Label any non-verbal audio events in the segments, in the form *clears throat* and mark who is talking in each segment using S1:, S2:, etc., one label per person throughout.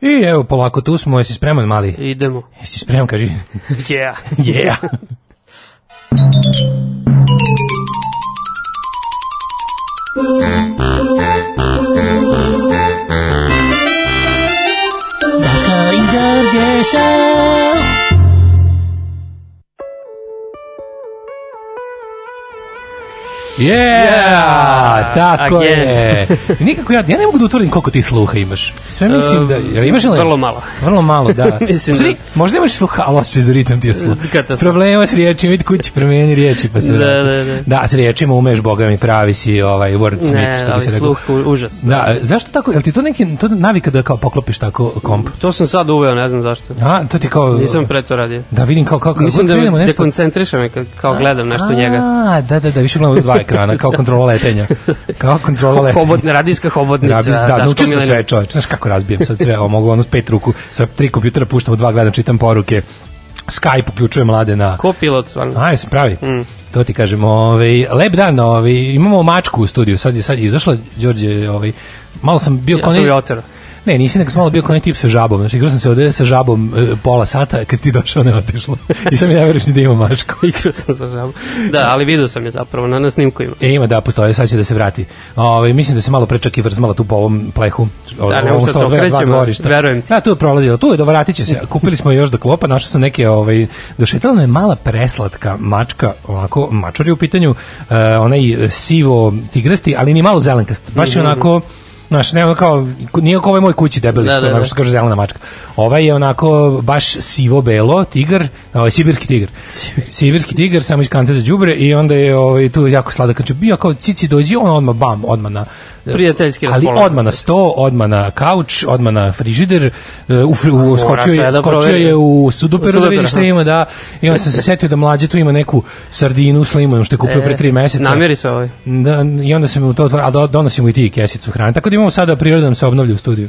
S1: I evo, polako tu smo, jesi spreman mali?
S2: Idemo.
S1: Jesi spreman, kaži. *laughs*
S2: Yeah. *laughs*
S1: Yeah.
S3: Daško i Đorđe show.
S1: Yeah, tako
S2: again.
S1: je. Nikako ja, ja ne mogu da utvrdim koliko ti sluha imaš. Sve mislim da, jel imaš ili?
S2: Vrlo malo.
S1: Vrlo malo, da. *laughs*
S2: Mislim da-
S1: Možda imaš sluha, ali osjećaj za ritam ti je sluh.
S2: Katastrofa.
S1: Problema s riječima, vidi kući, promijeni riječi pa se
S2: Da, da, da.
S1: Da, s riječima umeš, boga mi, pravi si ovaj wordsmith,
S2: Ne,
S1: što bi se rekao.
S2: sluh užas.
S1: Da, e, zašto tako, jel ti to neki, to navika da kao poklopiš tako komp?
S2: To sam sad uveo, ne znam zašto.
S1: A, to ti kao...
S2: Nisam pre to radio.
S1: Da vidim kao, kao, kao
S2: Mislim da me dekoncentriša me kao gledam nešto njega.
S1: A, da, da, da, više gledamo u dva *laughs* ekrana, kao kontrola letenja. Kao kontrola letenja.
S2: Hobotna, radijska hobotnica.
S1: Rabis, da,
S2: Daško
S1: naučio sam sve, čovječ. Znaš kako razbijem sad sve, mogu ono pet ruku, sa tri kompjutera puštam u dva, gledam, čitam poruke, Skype uključuje mlade na...
S2: Ko pilot, stvarno.
S1: Aj, se pravi.
S2: Mm.
S1: To ti kažem, ovaj, lep dan, ovaj, imamo mačku u studiju, sad je, sad je izašla, Đorđe, ovaj, malo sam bio
S2: Ja
S1: kao
S2: sam
S1: ne-. Ne, nisi nego malo bio kao onaj tip sa žabom. Znači, igrao sam se ovde sa žabom e, pola sata, kad si ti došao, ne otišlo. I sam mi ne veruješ ni da ima mačku. *laughs*
S2: Igrao sam sa žabom. Da, ali vidio sam je zapravo, na, na snimku ima.
S1: E, ima da postoje, sad će da se vrati. Ove, mislim da se malo prečak i vrzmala tu po ovom plehu. O,
S2: Da, ne
S1: ovom
S2: mogu sad
S1: što
S2: se okrećemo, verujem ti.
S1: Da, tu je prolazila, tu je, do vratit će se. *laughs* Kupili smo još do klopa, našao sam neke, ovaj, došetala me mala preslatka mačka, onako, mačor je u pitanju, uh, onaj sivo tigrasti, ali ni malo zelenkast. Baš je onako, Znaš, ne ono kao, nije kao ovaj moj kući debeli,
S2: Da,
S1: što,
S2: da, da.
S1: što kaže zelena mačka. Ovaj je onako baš sivo-belo, tigar, ovaj, sibirski tigar. Sibirski tigar, samo iz kante za đubre i onda je ovaj, tu jako sladak. Znači, bio kao cici dođi, on odmah bam, odmah na
S2: Prijateljski
S1: ali odmah na sto, odmah na kauč, odmah na frižider, e, u, fri, u
S2: Mora
S1: skočio, je,
S2: da
S1: skočio je u sudoperu
S2: U
S1: da vidi šta ima, da. I onda sam se setio da mlađe tu ima neku sardinu s limunom što je kupio
S2: E,
S1: pre tri meseca.
S2: Namjeri se ovaj.
S1: Da, I onda sam mu to otvorio, ali do- donosimo i ti kesicu hrane. Tako da imamo sada priroda nam se obnavlja u studiju.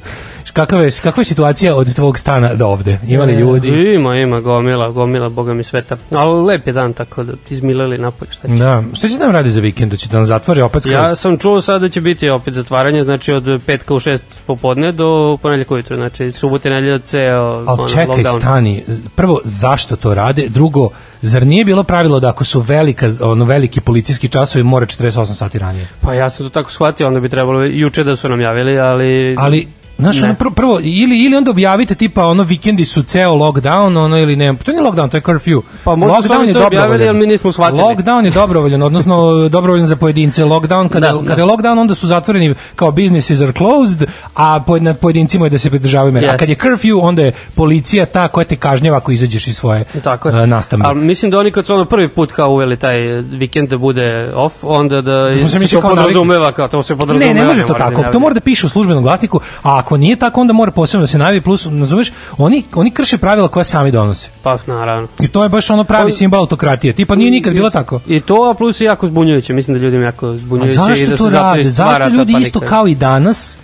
S1: Kakva je, kakva je situacija od tvog stana do ovde? Ima li ljudi?
S2: Ima, ima, gomila, gomila, boga mi sveta. Ali lep je dan, tako da izmilili napolje, šta će.
S1: Da. Šta će nam radi za vikend? Da će da nam zatvori opet skroz?
S2: Ja sam čuo sad da će biti opet zatvaranje, znači od petka u šest popodne do ponedjeljka ujutro, znači subote, nedelja, ceo
S1: Ali čekaj,
S2: lockdown.
S1: stani. Prvo, zašto to rade? Drugo, zar nije bilo pravilo da ako su velika, ono, veliki policijski časovi mora 48 sati ranije?
S2: Pa ja sam to tako shvatio, onda bi trebalo juče da su nam javili, ali...
S1: Ali, znaš, ono, prvo, prvo, ili, ili onda objavite tipa ono vikendi su ceo lockdown, ono ili ne, to nije lockdown, to je curfew.
S2: Pa možda su oni to objavili, ali mi nismo shvatili.
S1: Lockdown je dobrovoljan, odnosno *laughs* dobrovoljan za pojedince. Lockdown, kada,
S2: Da, da.
S1: kada je lockdown, onda su zatvoreni kao businesses are closed, a pojed, nad pojedincima je da se pridržavaju mere. A
S2: Jeste.
S1: kad je curfew, onda je policija ta koja te kažnjava ako izađeš iz svoje
S2: Tako je.
S1: uh, nastavne.
S2: Ali mislim da oni kad su ono prvi put kao uveli taj vikend da bude off, onda da
S1: smo se
S2: se to podrazumeva, kao to se podrazumeva.
S1: Ne, ne može to
S2: da
S1: tako. To mora da piše u službenom glasniku, a ako nije tako, onda mora posebno da se najavi plus, nazoveš, oni, oni krše pravila koja sami donose.
S2: Pa, naravno.
S1: I to je baš ono pravi
S2: Pa-
S1: simbol autokratije. Tipa nije nikad bilo tako.
S2: I to, a plus i jako zbunjujuće. Mislim da ljudima jako
S1: A
S2: zbunjujuće. i
S1: zašto
S2: da
S1: to
S2: i
S1: rade? Zašto ljudi isto kao i danas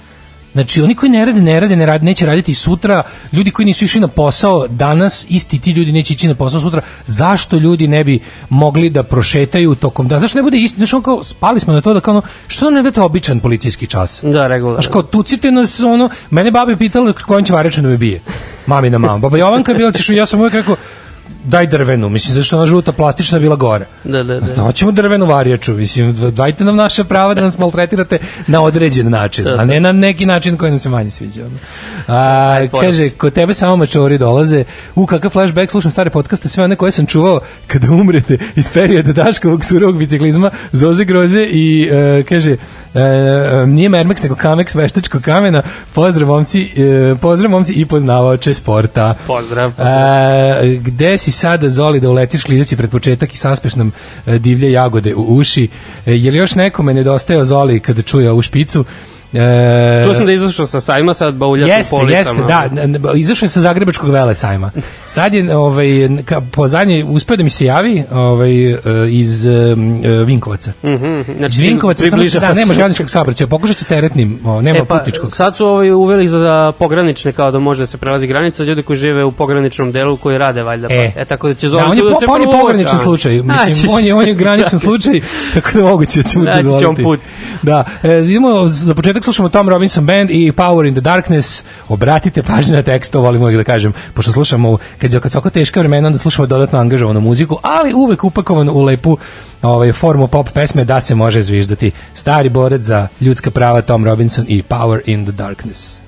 S1: Znači, oni koji ne rade, ne rade, ne rade, neće raditi sutra, ljudi koji nisu išli na posao danas, isti ti ljudi neće ići na posao sutra, zašto ljudi ne bi mogli da prošetaju tokom dana? Zašto ne bude isti? Znači, ono kao, spali smo na to da kao, ono, što ne date običan policijski čas?
S2: Da, regularno.
S1: Znaš, kao, tucite nas, ono, mene babi pitala kojom će varečan da me bije. Mamina mama. Baba Jovanka je bila, ćeš, ja sam uvijek rekao, daj drvenu, mislim, zašto ona žuta plastična bila gore.
S2: Da, da, da.
S1: Da, hoćemo drvenu varjaču, mislim, dajte nam naše prava da nas *laughs* maltretirate na određen način, a ne na neki način koji nam se manje sviđa. A,
S2: Aj,
S1: kaže, kod tebe samo mačori dolaze, u kakav flashback, slušam stare podcaste, sve one koje sam čuvao kada umrete iz perioda Daškovog surovog biciklizma, Zoze Groze i e, kaže, e, e, nije Mermex nego Kamex veštačkog kamena, pozdrav momci, e, pozdrav momci i poznavaoče sporta.
S2: Pozdrav.
S1: A, gde si sada Zoli da uletiš klizeći pred početak i saspeš nam e, divlje jagode u uši? E, je li još nekome nedostajao Zoli kada čuje ovu špicu? E,
S2: Tu sam da izašao sa sajma, sad bauljati
S1: Jeste,
S2: po policama.
S1: jeste, da, izašao je sa Zagrebačkog vele sajma. Sad je, ovaj, ka, po zadnje, uspeo da mi se javi ovaj, e, iz e, Vinkovaca.
S2: Mhm, znači,
S1: Iz Vinkovaca, samo što, da, nema željezničkog saobraćaja, pokušat će teretnim, o, nema
S2: E pa,
S1: putničkog.
S2: sad su ovaj uveli za, za pogranične kao da može da se prelazi granica, ljudi koji žive u pograničnom delu koji rade valjda.
S1: E.
S2: pa. e tako da će
S1: Da,
S2: Zoli
S1: on je,
S2: da
S1: po,
S2: se
S1: pa on je pograničan slučaj, mislim,
S2: Naći
S1: on je, on je
S2: će.
S1: graničan *laughs* slučaj, tako da moguće da ćemo
S2: Naći
S1: to
S2: će on put.
S1: Da, e, idemo za početak početak slušamo Tom Robinson Band i Power in the Darkness. Obratite pažnju na tekst, to volim uvijek da kažem, pošto slušamo, kad je oko teška vremena, onda slušamo dodatno angažovanu muziku, ali uvek upakovanu u lepu ovaj, formu pop pesme da se može zviždati. Stari borac za ljudska prava Tom Robinson i Power in the Darkness.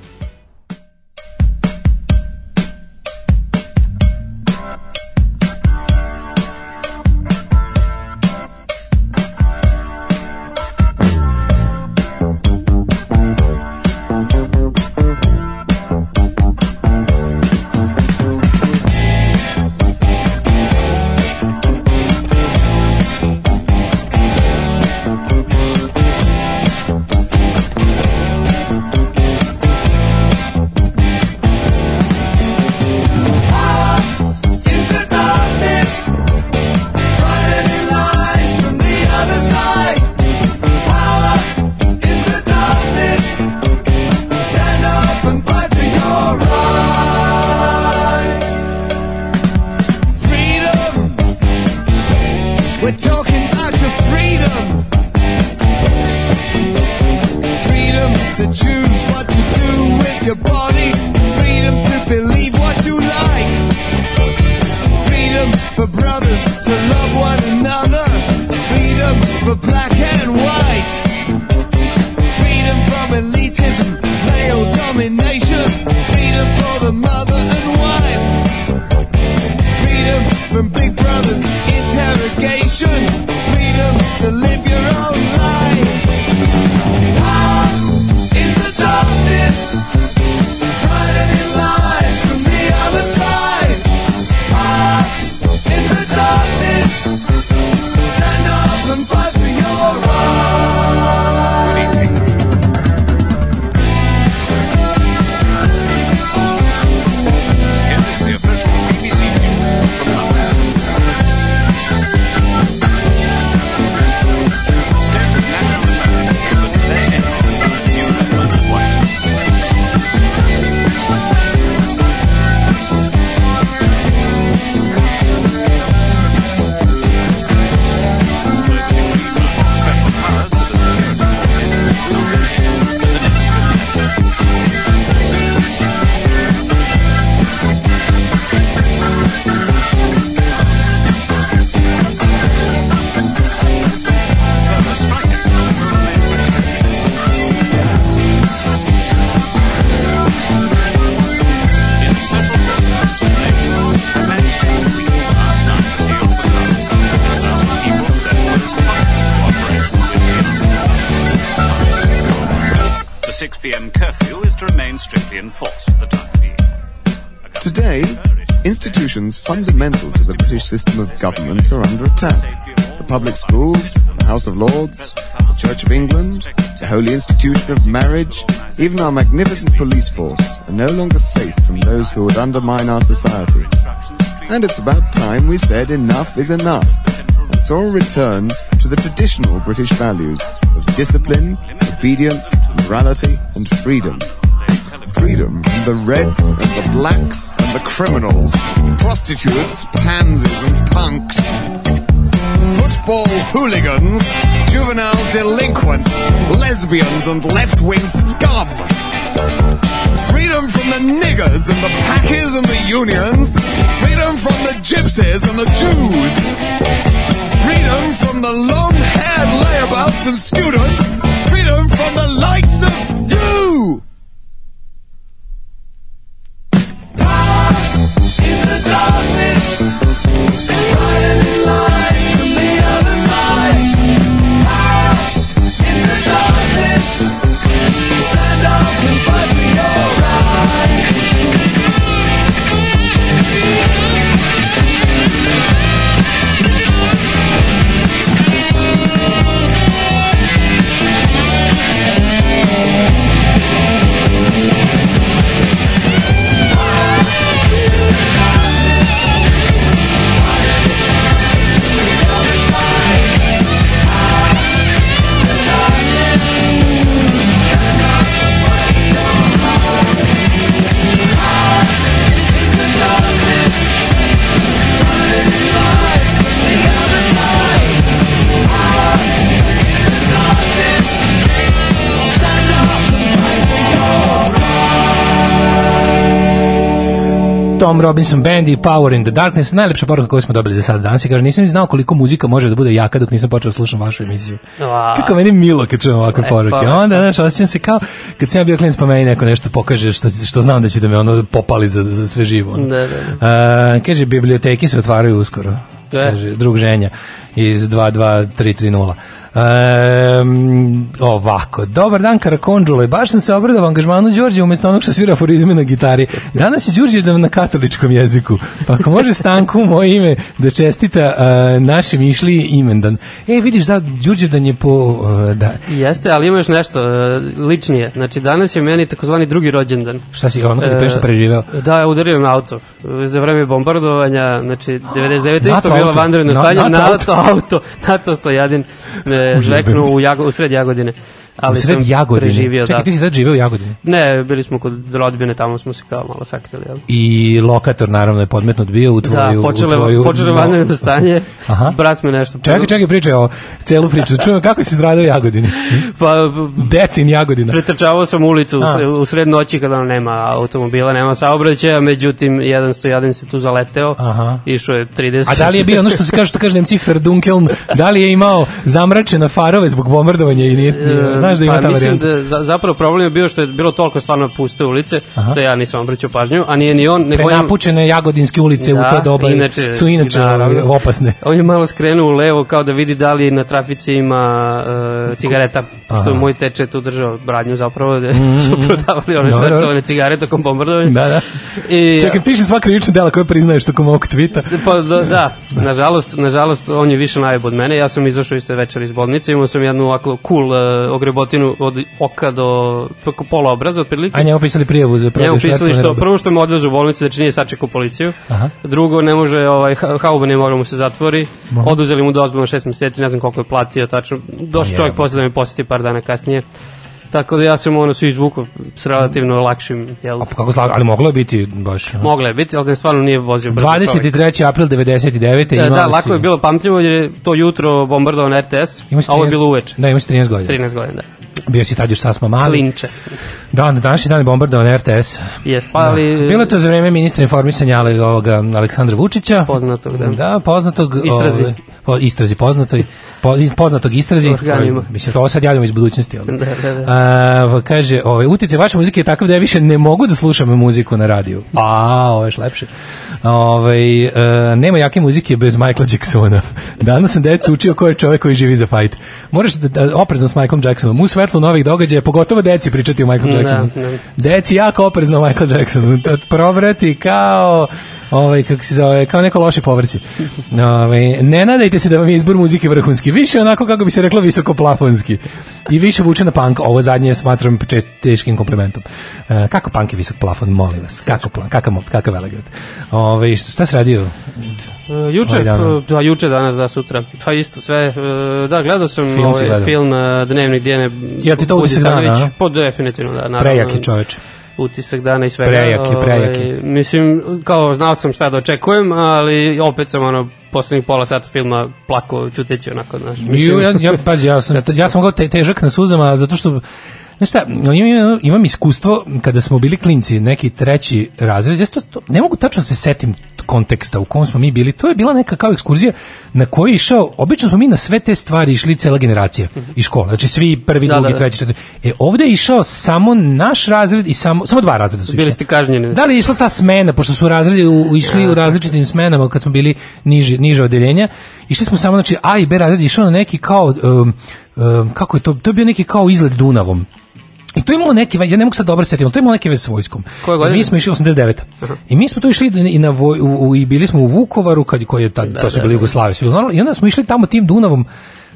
S4: 6pm curfew is to remain strictly enforced for the time being.
S5: Today, institutions fundamental to the British system of government are under attack. The public schools, the House of Lords, the Church of England, the holy institution of marriage, even our magnificent police force are no longer safe from those who would undermine our society. And it's about time we said enough is enough saw a return to the traditional British values of discipline, obedience, morality, and freedom. Freedom from the reds and the blacks and the criminals, prostitutes, pansies, and punks. Football hooligans, juvenile delinquents, lesbians, and left wing scum. Freedom from the niggers and the packers and the unions. Freedom from the gypsies and the Jews. Freedom from the long haired layabouts and students. Freedom from the likes of
S1: Tom Robinson Band i Power in the Darkness, najlepša poruka koju smo dobili za sada danas. I kaže, nisam ni znao koliko muzika može da bude jaka dok nisam počeo da slušam vašu emisiju.
S2: A.
S1: Kako meni milo kad čujem ovakve
S2: E,
S1: poruke.
S2: pa.
S1: Onda, znaš, osjećam se kao kad sam ja bio klinac pa meni neko nešto pokaže što, što znam da će da me ono popali za, za sve živo. ono.
S2: Da, da,
S1: A, kaže, biblioteke se otvaraju uskoro.
S2: Da.
S1: Kaže, drug ženja iz 22330. Um, ovako, dobar dan Karakondžule, baš sam se obradao angažmanu Đorđe umjesto onog što svira aforizme na gitari. Danas je Đurđe na katoličkom jeziku, pa ako može stanku u moje ime da čestita uh, našem išli imendan. E, vidiš da Đurđevdan je po... Uh, da,
S2: Jeste, ali ima još nešto e, ličnije. Znači, danas je meni takozvani drugi rođendan.
S1: šta si ono kad si
S2: E,
S1: pre što preživeo?
S2: Da, udario me auto. Za vreme bombardovanja, znači 99. *gasps*
S1: NATO
S2: isto bilo vanredno
S1: Na-
S2: stanje.
S1: NATO
S2: auto. NATO Stojadin me zveknu u, Jago, u sred Jagodine. Ali sam
S1: Jagodine.
S2: preživio,
S1: Čekaj,
S2: da.
S1: ti si tad živeo u Jagodini?
S2: Ne, bili smo kod rodbine, tamo smo se kao malo sakrili. Ali.
S1: I lokator naravno je podmetnut bio u tvoju...
S2: Da, počele,
S1: tvoju,
S2: počele vanredno stanje. *laughs*
S1: Aha.
S2: Brat me nešto...
S1: Čekaj, čekaj, pričaj o celu priču. Da čujem kako si stradao u Jagodini.
S2: Pa,
S1: Detin Jagodina.
S2: Pretrčavao sam ulicu
S1: A.
S2: u sred noći kada nema automobila, nema saobraćaja, međutim, jedan stojadin se tu zaleteo,
S1: Aha.
S2: išao je 30.
S1: A da li je bio ono što se kaže, što kaže Nemci Verdunkeln, da li je imao zamračene farove zbog bombardovanja i nije, nije znaš da ima
S2: pa,
S1: ta
S2: mislim
S1: varijanta?
S2: da za, zapravo problem je bio što je bilo toliko stvarno puste ulice,
S1: Aha.
S2: da ja nisam obraćao pažnju, a nije ni on, nego
S1: Prenapučene jagodinske ulice u
S2: Da,
S1: to doba
S2: inače,
S1: su inače
S2: naravno.
S1: ovaj, opasne.
S2: on je malo skrenuo u levo kao da vidi da li na trafici ima uh, cigareta, što
S1: Aha.
S2: je moj teče tu držao bradnju zapravo, da su prodavali one švercovane cigare tokom bombardovanja.
S1: Da, da.
S2: I,
S1: Čekaj, piše sva krivična dela koje priznaješ tokom ovog tvita.
S2: Pa da, da, nažalost, nažalost on je više najbolj od mene. Ja sam izašao iste večer iz bolnice, imao sam jednu ovako cool uh, ogrebotinu od oka do preko pola obraza otprilike.
S1: A njemu pisali prijavu za
S2: Njemu
S1: prodaju
S2: pisali
S1: švercovane
S2: što prvo što me odvezu u bolnicu, znači nije sačekao policiju.
S1: Aha.
S2: Drugo, ne može, ovaj, ha- hauba ne mogla mu se zatvori. Oduzeli mu dozvolu na šest meseci, ne znam koliko je platio tačno. Došao čovjek posle da me posjeti par dana kasnije. Tako da ja sam ono svi izvukao s relativno lakšim, jel?
S1: A pa kako slaga, ali moglo je biti baš... ono.
S2: Mogla je biti, ali da stvarno nije vozio brzo čovjek.
S1: 23. april 99.
S2: Da, da,
S1: si-
S2: lako je bilo pamtljivo jer je to jutro bombardovan RTS,
S1: si
S2: a ovo je
S1: 13
S2: bilo uveče.
S1: Da, imaš 13 godina.
S2: 13 godina, da.
S1: Bio si tad još sasma mali.
S2: Klinče.
S1: Da, na današnji dan je bombardovan RTS.
S2: Jes, pa ali...
S1: Bilo je to za vreme ministra informisanja ali, ovoga, Aleksandra Vučića.
S2: Poznatog, da.
S1: Da, poznatog.
S2: Istrazi.
S1: ovaj, po, istrazi, poznatoj. Po, iz poznatog istrazi.
S2: Organima.
S1: Ovaj, Mislim, to ovo sad javljamo iz budućnosti. Ali.
S2: Da, da, da.
S1: A, kaže, ovaj, utjecaj vaše muzike je takav da ja više ne mogu da slušam muziku na radiju. A, ovo je još lepše. Ovaj, e, nema jake muzike bez Michaela Jacksona. Danas sam decu učio ko je čovjek koji živi za fajt. Moraš da, da oprezno s Michaelom Jacksonom. U svetlu novih događaja, pogotovo deci pričati o Michaelu
S2: Da,
S1: Jacksonu.
S2: da.
S1: Deci jako oprezno o Michael Jacksonu. Da provrati kao ovaj kako se zove, kao neko loše povrće. Ovaj ne nadajte se da vam je izbor muzike vrhunski, više onako kako bi se reklo visoko plafonski. I više vuče na punk. Ovo zadnje smatram teškim komplimentom. E, kako punk je visok plafon, molim vas. Kako plan, kakav kakav Velegrad. Ovaj šta se radio?
S2: E, Juče, da, juče, danas, da, sutra. Pa isto sve. e, Da, gledao sam
S1: Film
S2: ovaj
S1: gledao.
S2: film e, Dnevnik Dijene
S1: Jel ti to utisak dana,
S2: Budisanović.
S1: a?
S2: Pa definitivno, da. Naravno,
S1: Prejak je čoveče.
S2: Utisak dana i svega.
S1: Prejak je, prejak je.
S2: Ovaj, Mislim, kao znao sam šta da očekujem, ali opet sam ono poslednjih pola sata filma plako čuteći onako, znaš.
S1: Ju, ja, ja, pazi, ja sam, ja sam mogao te, težak na suzama, zato što Znaš šta, imam, imam iskustvo kada smo bili klinci, neki treći razred, ja to, ne mogu tačno se setim konteksta u kom smo mi bili, to je bila neka kao ekskurzija na je išao, obično smo mi na sve te stvari išli cela generacija iz škola, znači svi prvi,
S2: Da,
S1: drugi,
S2: da, da.
S1: treći, četvrti. E, ovde je išao samo naš razred i samo, samo dva razreda su
S2: Bili ste kažnjeni.
S1: Da li je išla ta smena, pošto su razredi u, u- išli u različitim smenama kad smo bili niže, niže odeljenja, išli smo samo, znači A i B razred išao na neki kao, um, um, kako je to, to je bio neki kao izlet Dunavom. I to je imalo neke, ja ne mogu sad dobro setiti, ali to je imalo neke veze s vojskom.
S2: Koje godine?
S1: Mi smo išli 89. I mi smo tu išli i na voj, u, u, i bili smo u Vukovaru kad koji je tad, to su
S2: da,
S1: bili
S2: da.
S1: Jugoslavije. I onda smo išli tamo tim Dunavom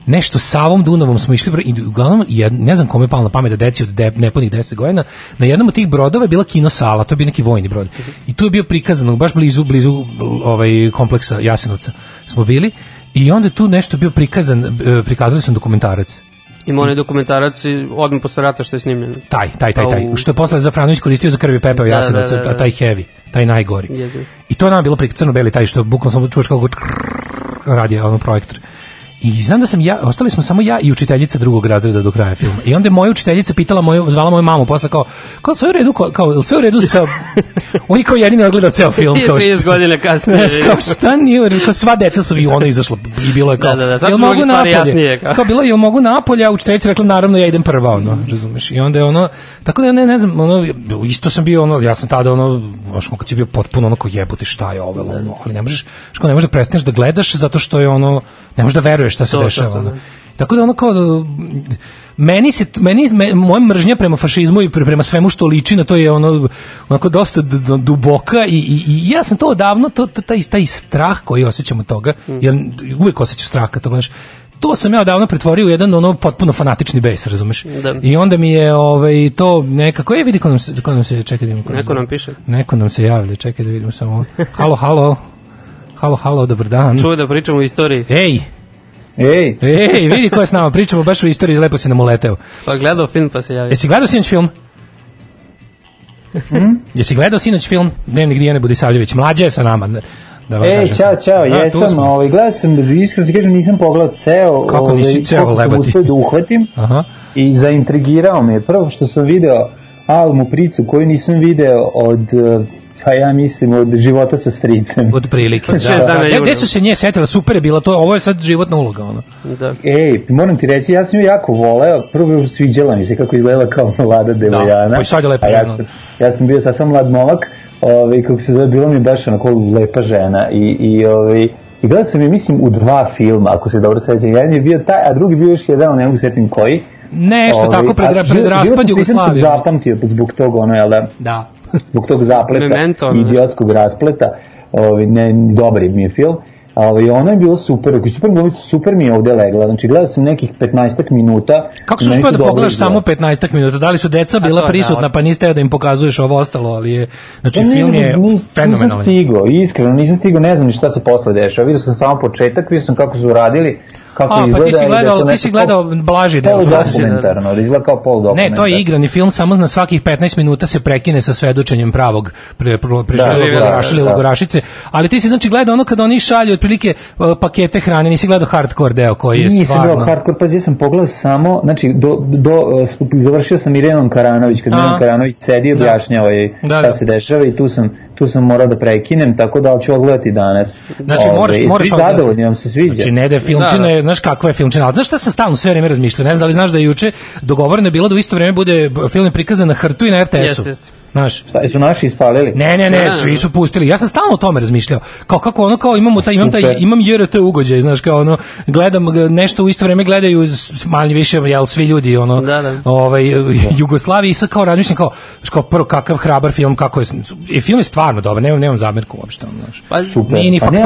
S1: nešto Savom Dunavom smo išli i uglavnom jed, ne znam kome je palo na pamet da deci od de, nepunih 10 godina na jednom od tih brodova je bila kino sala to je bio neki vojni brod i tu je bio prikazano baš blizu blizu ovaj kompleksa Jasenovca smo bili i onda tu nešto bio prikazan e, prikazali su dokumentarac
S2: Ima onaj dokumentarac odmah posle rata što je snimljen.
S1: taj taj taj taj
S2: Au.
S1: što je posle Zafranović koristio za krvi pepeo
S2: Da,
S1: Jasenovca
S2: da, da, da.
S1: taj heavy taj najgori
S2: Jezivo.
S1: I to nam bilo prikazano beli taj što bukvalno samo čuješ kako radi ono projektor. I znam da sam ja, ostali smo samo ja i učiteljica drugog razreda do kraja filma. I onda je moja učiteljica pitala moju, zvala moju mamu posle kao, kao sve u redu, kao, kao sve u redu sa... *laughs* On je kao jedini odgledao ceo film. Kao,
S2: 30 godina kasnije.
S1: Znaš, kao šta nije, kao sva deca su i ono izašlo i bilo je kao,
S2: Da, da, da, sad
S1: jel mogu napolje?
S2: jasnije, kao.
S1: Kao bilo je, jel mogu napolje, a učiteljica rekla, naravno ja idem prva, ono, razumeš? I onda je ono, tako da ja ne, ne znam, ono, isto sam bio, ono, ja sam tada, ono, baš kad si bio potpuno ono, kao jebote, šta je ovo, ono, ali ne možeš, što ne možeš da prestaneš da gledaš zato što je ono, ne možeš da veruješ šta se
S2: To, to,
S1: dešava,
S2: to,
S1: ono.
S2: da.
S1: Tako da ono kao da, meni se meni me, moja mržnja prema fašizmu i pre- prema svemu što liči na to je ono onako dosta duboka i, i, i ja sam to odavno to, to taj taj strah koji osjećam od toga jer uvek osjećaš strah kad to gledaš to sam ja odavno pretvorio u jedan ono potpuno fanatični bes, razumeš?
S2: Da.
S1: I onda mi je ovaj to nekako je vidi ko nam se ko nam se čekaj da vidimo ko
S2: Neko nam piše.
S1: Neko nam se javlja, čekaj da vidimo samo. Halo, halo. Halo, halo, dobar dan.
S2: Čuo da pričamo o istoriji.
S1: Ej,
S6: Ej,
S1: ej, vidi ko je s nama, pričamo baš o istoriji, lepo si nam uleteo.
S2: Pa gledao film pa se javio.
S1: Jesi gledao sinoć film? Jesi gledao sinoć film? Dnevnik Dijane Budisavljević, mlađa je sa nama. Da, da vam
S6: Ej,
S1: kažem
S6: čao, čao,
S1: Da,
S6: jesam, ovaj, gledao sam, da iskreno ti kažem, nisam pogledao ceo,
S1: Kako
S6: ovaj,
S1: nisi ceo,
S6: sam
S1: lebati?
S6: uspeo da uhvatim
S1: Aha.
S6: i zaintrigirao me. Prvo što sam video Almu Pricu koju nisam video od, eh, pa ja mislim, od života sa stricem.
S1: Od prilike. *laughs* Da.
S2: Šest dana
S1: Gde- Gde su se nje setila? Super je bila, to, ovo je sad životna uloga. Ono.
S2: Da.
S6: Ej, moram ti reći, ja sam ju jako voleo, prvo sviđala mi se kako izgledala kao mlada devojana.
S1: pa i sad je lepa
S6: A ja
S1: žena.
S6: sam, ja sam bio sasvim mlad momak, ovaj, kako se zove, bilo mi je baš onako lepa žena i, i ovaj, I gledao sam je, mislim, u dva filma, ako se dobro sećam. Jedan je bio taj, a drugi bio još jedan, ne mogu se setim koji.
S1: Nešto
S6: Ovaj,
S1: tako pred,
S6: a
S1: pred
S6: život-
S1: raspad
S6: život stricem
S1: Jugoslavije.
S6: sam zapamtio zbog tog, ono, jel da,
S1: Da.
S6: Zbog tog zapleta,
S2: Memento,
S6: idiotskog raspleta, ovaj, ne, dobar mi je film, ali ono je bilo super, ako je super glumica, super mi je ovde legla, znači gledao sam nekih 15 minuta.
S1: Kako
S6: meni
S1: uspeo da pogledaš samo 15 minuta? Da li su deca bila
S2: to,
S1: prisutna
S2: da.
S1: pa niste teo da im pokazuješ ovo ostalo, ali je znači
S6: ne,
S1: film je
S6: nis- Nisam
S1: fenomenalan.
S6: stigao, iskreno nisam stigao, ne znam ni šta se posle dešava. Vidio sam samo početak, vidio sam kako su uradili, kako
S1: A, pa
S6: izgleda.
S1: ti si
S6: i da je
S1: gledao, ti si gledao
S6: pol-
S1: blaži deo.
S6: Poludokumentarno, da izgleda kao poludokumentarno.
S1: Ne, to je igrani film, samo na svakih 15 minuta se prekine sa svedočenjem pravog pre, pre, preživjelog
S6: Da, da,
S1: logoraša ili
S6: da.
S1: logorašice, ali ti si znači gledao ono kada oni šalju otprilike uh, pakete hrane, nisi gledao hardcore deo koji je
S6: Nisam
S1: stvarno...
S6: gledao hardcore, pa ja sam pogledao samo, znači, do, do, sp- završio sam Irenom Karanović, kad. Irenom Karanović sedi i
S1: Da.
S6: objašnjava je
S1: Da,
S6: šta
S1: da.
S6: se dešava i tu sam, tu sam morao da prekinem, tako da ću odgledati danas.
S1: Znači,
S6: Ove,
S1: moraš, moraš
S6: vi
S1: odgledati.
S6: zadovoljni, vam se sviđa.
S1: Znači, ne da je filmčina,
S2: Da, da.
S1: znaš kakva je filmčina, ali znaš šta sam stalno sve vreme razmišljao, ne znam da li znaš da je juče dogovoreno je bilo da u isto vreme bude film prikazan na Hrtu i na RTS-u.
S2: Jeste, jeste.
S1: Znaš,
S6: Šta, su naši ispalili?
S1: Ne, ne, ne, svi su pustili. Ja sam stalno o tome razmišljao. Kao kako ono kao imamo taj imam taj imam JRT ugođaj, znaš, kao ono gledam nešto u isto vrijeme gledaju manje više jel svi ljudi ono
S2: Da, da.
S1: ovaj *laughs* Jugoslaviji i sad kao razmišljam kao kao prvo kakav hrabar film kako je i film je stvarno dobar, nemam nemam zamerku uopšte, ono, znaš.
S2: Pa,
S6: Super.
S1: Nije ni
S6: Pa čekaj,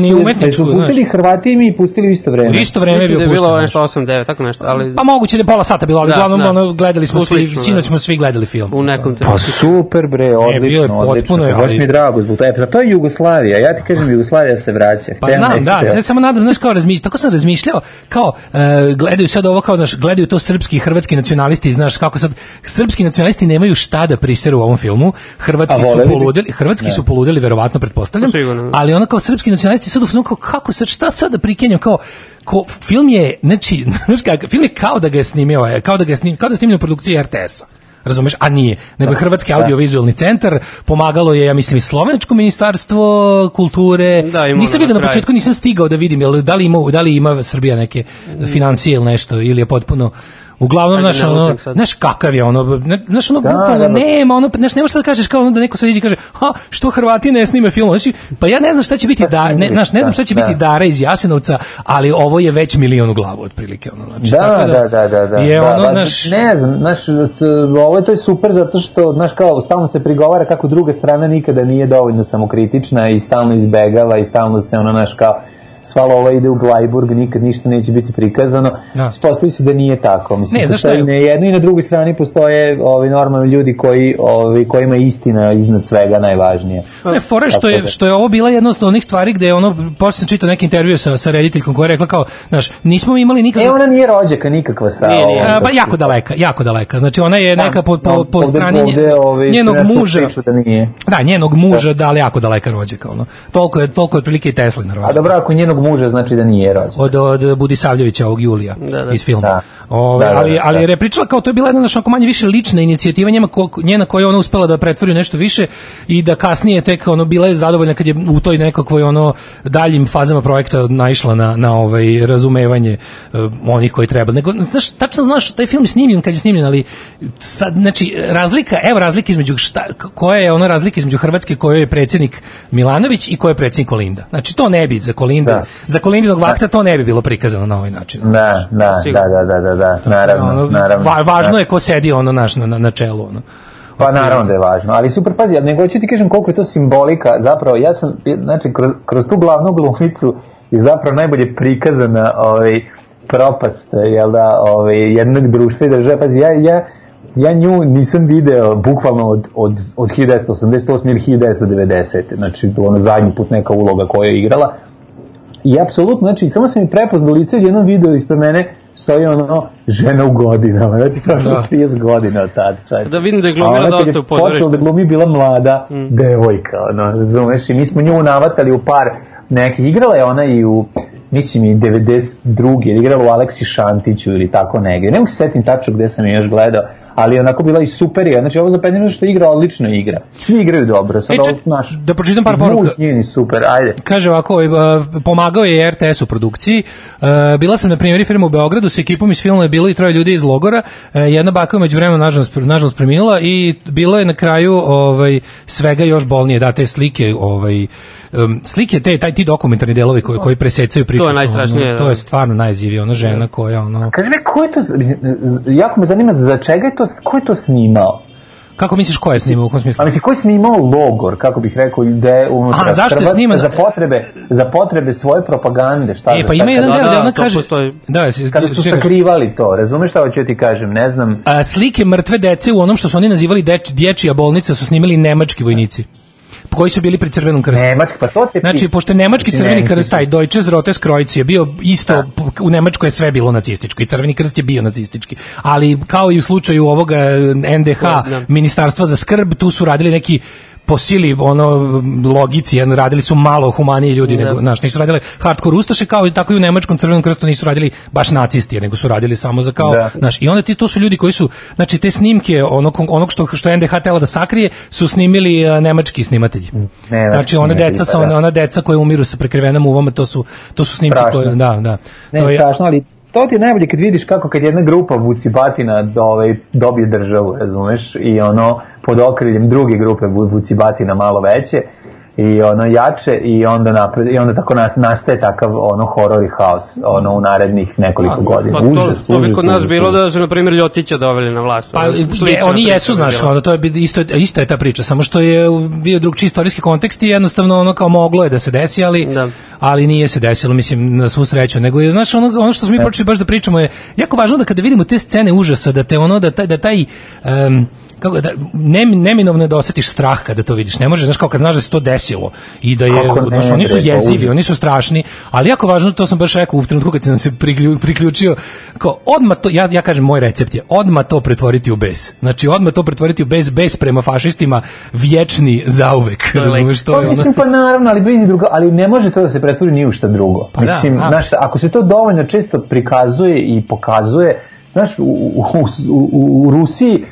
S1: ni
S6: jeste
S1: znaš.
S6: Pustili Hrvati i mi pustili u isto vreme.
S1: U isto vreme je
S2: Mislim
S1: bio
S2: da je bilo
S1: pušten.
S2: nešto
S1: znaš.
S2: 8-9, tako nešto, ali
S1: Pa moguće da je pola sata bilo, ali
S2: Da,
S1: uglavnom
S2: da.
S1: ono, gledali smo svi, sinoć
S2: da.
S1: smo svi gledali film.
S2: u nekom trenutku.
S6: Super bre,
S1: bio je
S6: odlično,
S1: potpuno
S6: odlično.
S1: je,
S6: Baš
S1: ali-
S6: mi je drago zbog toga. E, pa to je Jugoslavija, ja ti kažem Jugoslavija se vraća.
S1: Pa
S6: Hteo,
S1: znam,
S6: ne
S1: da, sve samo nadam, znaš, kao razmišljao, tako sam razmišljao, kao, e, gledaju sad ovo, kao, znaš, gledaju to srpski i hrvatski nacionalisti, znaš, kako sad, srpski nacionalisti nemaju šta da priseru u ovom filmu, hrvatski su poludeli, hrvatski su poludeli, verovatno, pretpostavljam,
S2: Pa sigurno.
S1: ali ono kao srpski nacionalisti sad u kao, kako sad, šta sad da prikenjam, kao, ko, film je, znači, *laughs* znaš kako, film je kao da ga je snimio, e, kao da ga je snimio, kao da je snimio u produkciji RTS-a. Razumeš? A nije. Nego je Hrvatski audiovizualni centar, pomagalo je, ja mislim, i Slovenačko ministarstvo kulture.
S2: Da,
S1: nisam vidio
S2: na
S1: na početku, nisam stigao da vidim, jel, da li ima, da li ima Srbija neke financije ili nešto, ili je potpuno Uglavnom,
S2: ne
S1: ono, znaš kakav je ono, znaš, ono,
S6: Da,
S1: bukvalno
S6: da, da.
S1: nema, ono, znaš, ne možeš da kažeš kao ono da neko sad iđe i kaže, ha, što Hrvati ne snime film, znači, pa ja ne znam šta će biti, da, ne, znaš, ne znam šta će
S6: Da.
S1: biti Dara iz Jasenovca, ali ovo je već milion u glavu, otprilike, ono, znači,
S6: Da,
S1: tako
S6: da, da, da, da.
S1: je
S6: da,
S1: ono,
S6: da,
S1: znaš,
S6: ne znam, znaš, s- ovo je to je super zato što, znaš, kao, stalno se prigovara kako druga strana nikada nije dovoljno samokritična i stalno izbegava i stalno se, ono, znaš, kao, sva lova ide u Glajburg, nikad ništa neće biti prikazano.
S1: Da.
S6: Ispostavi se da nije tako. Mislim,
S1: Ne,
S6: postoji
S1: je-
S6: na jednoj i na drugoj strani postoje ovi normalni ljudi koji, ovi, kojima je istina iznad svega najvažnije.
S1: Ne, fora što je
S6: da.
S1: što je ovo bila jedna od onih stvari gde je ono posle sam čitao neki intervju sa sa rediteljkom koja je rekla kao, znaš, nismo imali nikakve
S6: E, ona nije rođaka nikakva sa
S2: Nije, nije.
S6: ovom,
S1: A, pa jako daleka, jako daleka. Znači ona je neka po, po,
S6: No,
S1: po
S6: ovde-
S1: strani
S6: ovde, ovi,
S1: njenog
S6: čuo
S1: muža.
S6: Da nije.
S1: Da, njenog muža, da, ali jako daleka rođaka, ono. Toliko je, toliko je otprilike i Teslina
S6: A dobro, ako njenog njenog muža znači da nije rođen.
S1: od, od Budisavljevića, ovog Julija
S2: Da, da.
S1: iz filma.
S6: Da.
S1: Ove,
S6: Da, da,
S1: ali,
S6: da,
S1: ali
S6: da.
S1: je pričala kao to je bila jedna naša manje više lična inicijativa njema ko, njena koja je ona uspela da pretvori nešto više i da kasnije tek ono bila je zadovoljna kad je u toj nekakvoj ono daljim fazama projekta naišla na na ovaj razumevanje uh, onih koji treba. Nego znaš tačno znaš taj film je snimljen kad je snimljen, ali sad znači razlika, evo razlika između šta koja je ona razlika između Hrvatske kojoj je predsjednik Milanović i kojoj je predsjednik Kolinda. Znači to ne bi za Kolinda,
S6: Da.
S1: Za Kolindinog vakta to ne bi bilo prikazano na ovaj način.
S6: Da, da, da, da, da, da, da, naravno,
S1: ono,
S6: naravno.
S1: va- važno
S6: Da.
S1: je ko sedi ono naš na, na, čelu ono.
S6: Pa naravno da je važno, ali super, pazi, nego hoću ti kažem koliko je to simbolika, zapravo ja sam, znači, kroz, kroz tu glavnu glumicu je zapravo najbolje prikazana ovaj, propast, jel da, ovaj, jednog društva i države, pazi, ja, ja, ja nju nisam video bukvalno od, od, od 1988 ili 1990. Znači, ono zadnji put neka uloga koju je igrala, I apsolutno, znači, samo sam i prepoznao lice, jednom video ispred mene stoji ono žena u godinama, znači prošlo
S1: Da.
S6: 30 godina od tad, čovječe.
S2: Da vidim da je glumila dosta u
S6: počela
S2: pozorištu.
S6: da glumi bila mlada devojka, ono, razumeš, i mi smo nju navatali u par nekih, igrala je ona i u mislim i 92. je igrala u Aleksi Šantiću ili tako negdje. Ne mogu se setim tačno gde sam je još gledao, ali je onako bila i super je. Znači ovo za Penjinu što igra odlično igra. Svi igraju dobro. Sad
S1: E,
S6: ovo, naš,
S1: da pročitam par poruka.
S6: muž njeni super, ajde.
S1: Kaže ovako, ovaj, uh, pomagao je RTS u produkciji. Uh, bila sam na premijeri filma u Beogradu, sa ekipom iz filma je bilo i troje ljudi iz logora. Uh, jedna baka je među vremenu nažalost, nažalost preminula i bilo je na kraju ovaj svega još bolnije. Da, te slike, ovaj um, slike te taj ti dokumentarni delovi koji koji presecaju priču.
S2: To je najstrašnije,
S1: ono,
S2: da.
S1: to je stvarno najzivije, ona žena koja ono
S6: Kaži mi, ko je to, jako me zanima za čega je to, ko je to snimao?
S1: Kako misliš ko je snimao u kom smislu?
S6: A mislim, ko je snimao logor, kako bih rekao, ide unutra?
S1: A, zašto je sniman?
S6: Za potrebe, za potrebe svoje propagande, šta
S1: E, pa ima jedan deo
S2: da,
S1: ona
S2: to
S1: kaže...
S2: postoji.
S1: Da, si-
S6: Kada su sakrivali to, razumeš šta hoću ti kažem, ne znam.
S1: A, slike mrtve dece u onom što su oni nazivali deč, dječja bolnica su snimili nemački vojnici koji su bili pri crvenom krstu.
S6: Nemački, pa to te
S1: Znači, pošto je nemački
S6: Mislim,
S1: crveni krst, taj Deutsches Rotes Kreuz je bio isto, u Nemačkoj je sve bilo nacističko i crveni krst je bio nacistički. Ali kao i u slučaju ovoga NDH,
S2: Da.
S1: Ministarstva za skrb, tu su radili neki po sili ono logici jedno radili su malo humaniji ljudi nego znaš nisu radili hardcore ustaše kao i tako i u nemačkom crvenom krstu nisu radili baš nacisti nego su radili samo za kao
S6: Da.
S1: znaš i onda ti to su ljudi koji su znači te snimke onog onog što što NDH tela da sakrije su snimili a, nemački snimatelji
S6: Nemački
S1: znači
S6: snimatelji,
S1: deca
S6: pa
S1: sa
S6: da.
S1: ona, ona deca koja umiru sa prekrivenom uvama to su to su snimci
S6: Strašno.
S1: koje da da
S6: Ne,
S1: to je
S6: strašno, ali to ti je najbolje kad vidiš kako kad jedna grupa vucibatina do, ovaj, dobije državu, razumeš, i ono pod okriljem druge grupe vu- vucibatina malo veće i ono jače i onda napred, i onda tako nas, nastaje takav ono horor i haos ono u narednih nekoliko godina.
S2: Pa to,
S6: užas,
S2: to bi
S6: užas,
S2: kod nas
S6: užas,
S2: bilo da su, na primjer, Ljotića doveli na vlast.
S1: Pa je, oni jesu, znaš, ono, to je isto, isto je ta priča, samo što je bio drugčiji istorijski kontekst i jednostavno ono kao moglo je da se desi, ali,
S2: Da.
S1: ali nije se desilo, mislim, na svu sreću, nego je, znaš, ono, ono što smo mi počeli baš da pričamo je jako važno da kada vidimo te scene užasa, da te ono, da taj, da taj em, kako da ne, neminovno je da osetiš strah kada to vidiš. Ne možeš, znaš kao kad znaš da se to desilo i da je,
S6: Kako ne,
S1: znaš, oni su
S6: pa
S1: jezivi, oni su strašni, ali jako važno, to sam baš rekao u trenutku kad sam se priklju- priključio, kao odma to, ja, ja kažem, moj recept je odma to pretvoriti u bes. Znači, odma to pretvoriti u bes, bes prema fašistima, vječni zauvek. Razumeš, to
S6: Pa
S1: je
S6: mislim pa naravno, ali blizi drugo, ali ne može to da se pretvori ni u šta drugo.
S1: Pa da,
S6: mislim,
S1: a.
S6: znaš, ako se to dovoljno često prikazuje i pokazuje, znaš, u, u, u, u Rusiji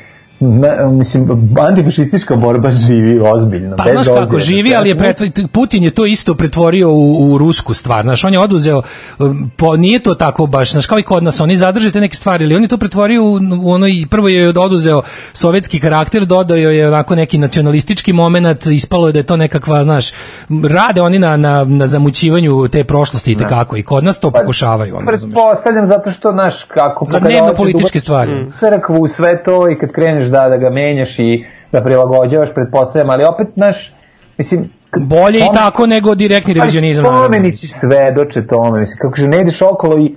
S6: na, mislim, antifašistička borba živi ozbiljno.
S1: Pa znaš kako, živi, ali je pretvor, Putin je to isto pretvorio u, u rusku stvar. Znaš, on je oduzeo, um, po, nije to tako baš, znaš, kao i kod nas, oni zadrže te neke stvari, ali on je to pretvorio u, u ono, prvo je oduzeo sovjetski karakter, dodao je onako neki nacionalistički moment, ispalo je da je to nekakva, znaš, rade oni na, na, na zamućivanju te prošlosti i tekako, i kod nas to pokušavaju, ono, razumeš.
S6: Pretpostavljam zato što, znaš, kako...
S1: Za dnevno
S6: da
S1: političke stvari.
S6: crkvu u sve to i kad kreneš da, da ga menjaš i da prilagođavaš, pretpostavljam, ali opet, znaš, mislim...
S1: Bolje i
S6: spom-
S1: tako nego direktni revizionizam.
S6: Ali spomenici
S1: mislim.
S6: svedoče tome, mislim, kako že ne ideš okolo i,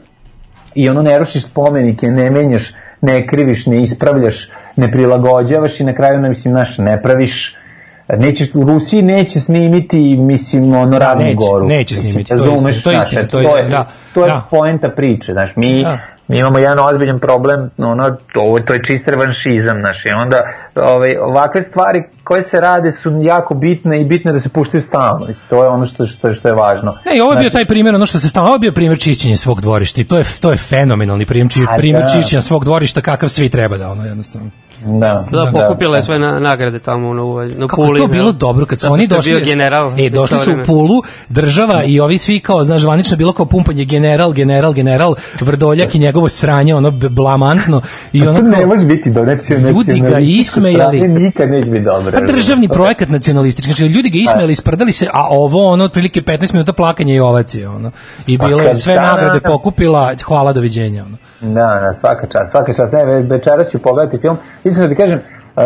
S6: i ono ne rušiš spomenike, ne menjaš, ne kriviš, ne ispravljaš, ne prilagođavaš i na kraju, ne, mislim, naš, ne praviš nećeš u Rusiji neće snimiti mislim ono ravnu
S1: neće,
S6: goru
S1: neće
S6: Mislim,
S1: snimiti, to je istina, to je istina,
S6: eto,
S1: to je
S6: to je,
S1: da,
S6: to je
S1: da.
S6: poenta priče znaš mi
S1: Da.
S6: Mi imamo jedan ozbiljan problem, ono, ovo, to je čist revanšizam, znaš, i onda ovaj, ovakve stvari koje se rade su jako bitne i bitne da se puštaju stalno, mislim, to je ono što, što, što je važno.
S1: Ne, i ovo je bio
S6: Znači,
S1: taj primjer, ono što se stalno, ovo je bio primjer čišćenja svog dvorišta i to je, to je fenomenalni primjer, či,
S6: A
S1: primjer
S6: da.
S1: čišćenja svog dvorišta kakav svi treba da, ono, jednostavno.
S6: Da,
S2: Da, pokupila je sve na, nagrade tamo na, u- na
S1: Kako
S2: Puli.
S1: je to bilo
S2: jel?
S1: dobro kad su oni došli.
S2: bio general.
S1: E, došli su u Pulu, država i ovi svi kao, znaš, zvanično bilo kao pumpanje general, general, general, Vrdoljak i njegovo sranje, ono blamantno i ono
S6: To ne
S1: kao,
S6: može biti do znači,
S1: Ljudi ga ismejali.
S6: Nikad neće biti dobro.
S1: Pa državni projekat nacionalistički, znači ljudi ga ismejali, isprdali se, a ovo ono otprilike 15 minuta plakanja i ovacije, ono. I
S6: Pa
S1: bilo je sve
S6: da,
S1: nagrade
S6: da.
S1: pokupila, hvala doviđenja, ono.
S6: Da, da, svaka čast, svaka čast. Ne, ve- večeras ću pogledati film. Iskreno da ti kažem, uh,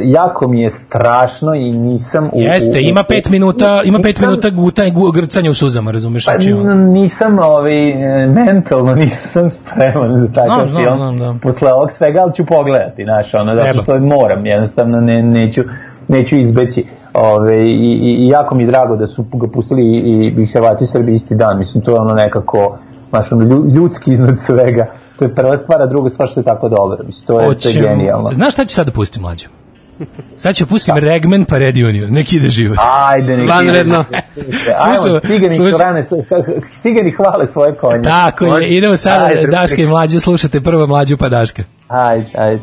S6: jako mi je strašno i nisam u...
S1: Jeste,
S6: u-
S1: ima
S6: u-
S1: pet minuta, ima pet
S6: nisam-
S1: minuta gutanja, gu- grcanja u suzama, razumeš?
S6: Pa,
S1: Znači,
S6: nisam ovaj, e, mentalno *laughs* nisam spreman za takav
S1: Znam, znam,
S6: film.
S1: znam, da.
S6: Posle ovog svega, ali ću pogledati, znaš, ono, zato
S1: Treba.
S6: što moram, jednostavno ne, neću, neću izbeći. Ove, i, i, I jako mi je drago da su ga pustili i, i Hrvati i Srbi isti dan, mislim, to je ono nekako, znaš, ono, lju- ljudski iznad svega. To je prva stvar, a druga stvar što je tako dobro, mislim, to je, to je genijalno.
S1: Znaš šta ću sad da pustim, mlađo? Sad ću pustim Regman pa Red Union, neki ide život.
S6: Ajde, neki
S2: Vanredno. *laughs*
S6: Ajmo, cigani, hrane, *laughs* cigani hvale svoje konje.
S1: Tako je, idemo sada,
S6: Ajde,
S1: Daška i mlađe, slušate prvo mlađu pa Daška.
S6: Ajde, ajde.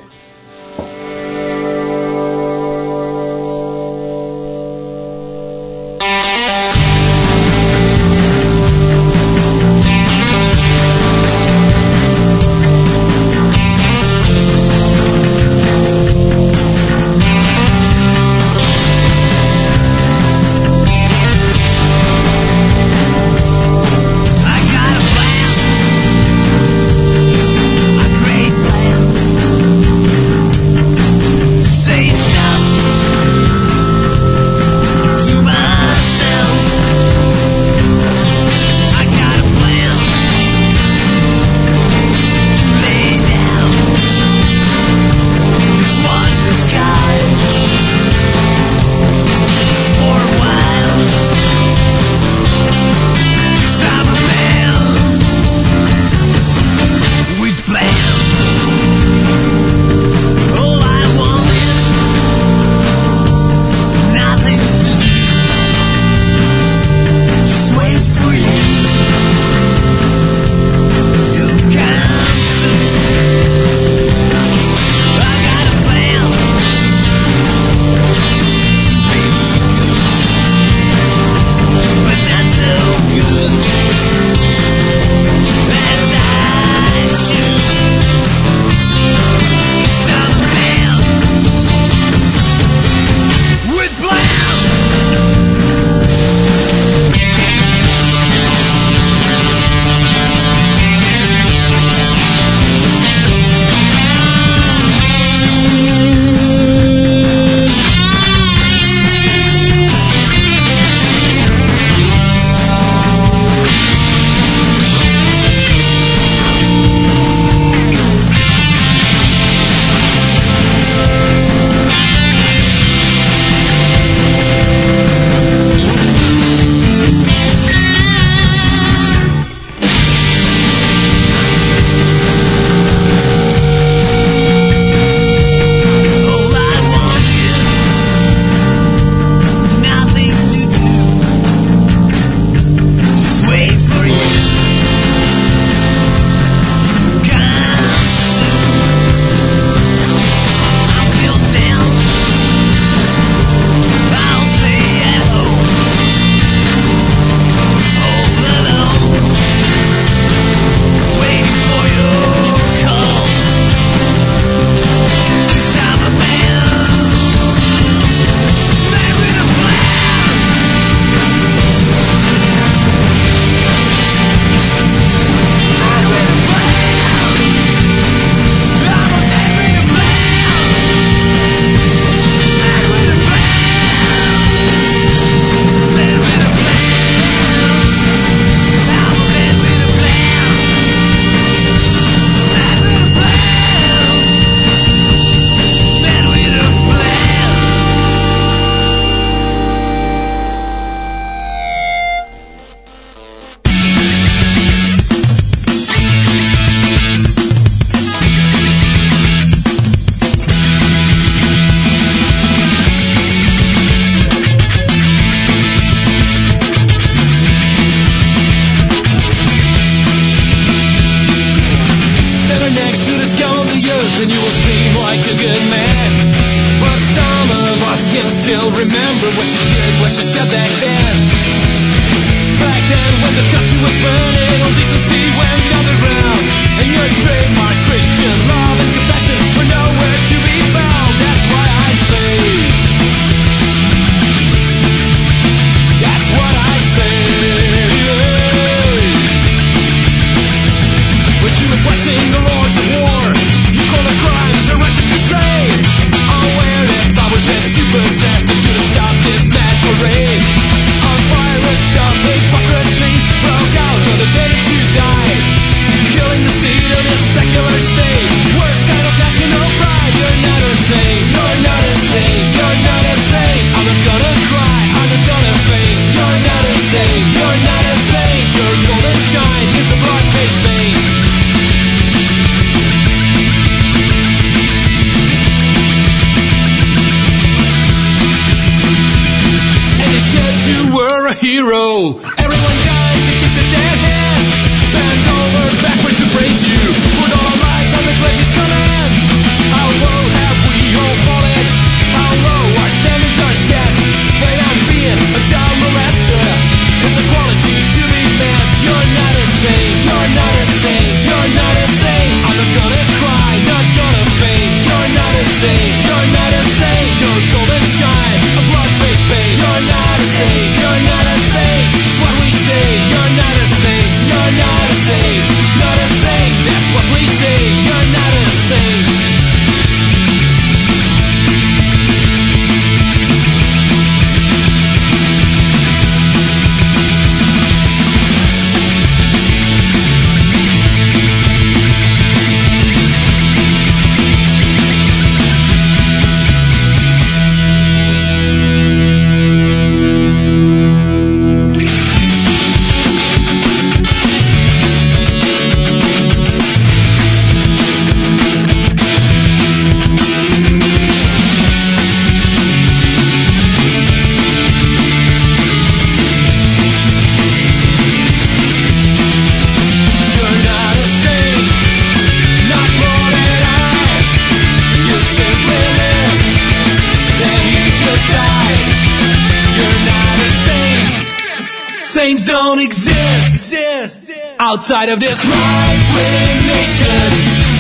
S7: Of this right-wing nation.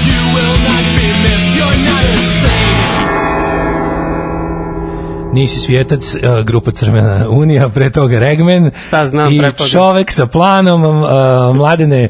S7: You will not be missed. You're not a saint.
S1: Nisi svijetac, uh, grupa Crvena unija, pre toga Regmen
S2: Šta znam
S1: i
S2: pre toga?
S1: čovek sa planom uh, mladene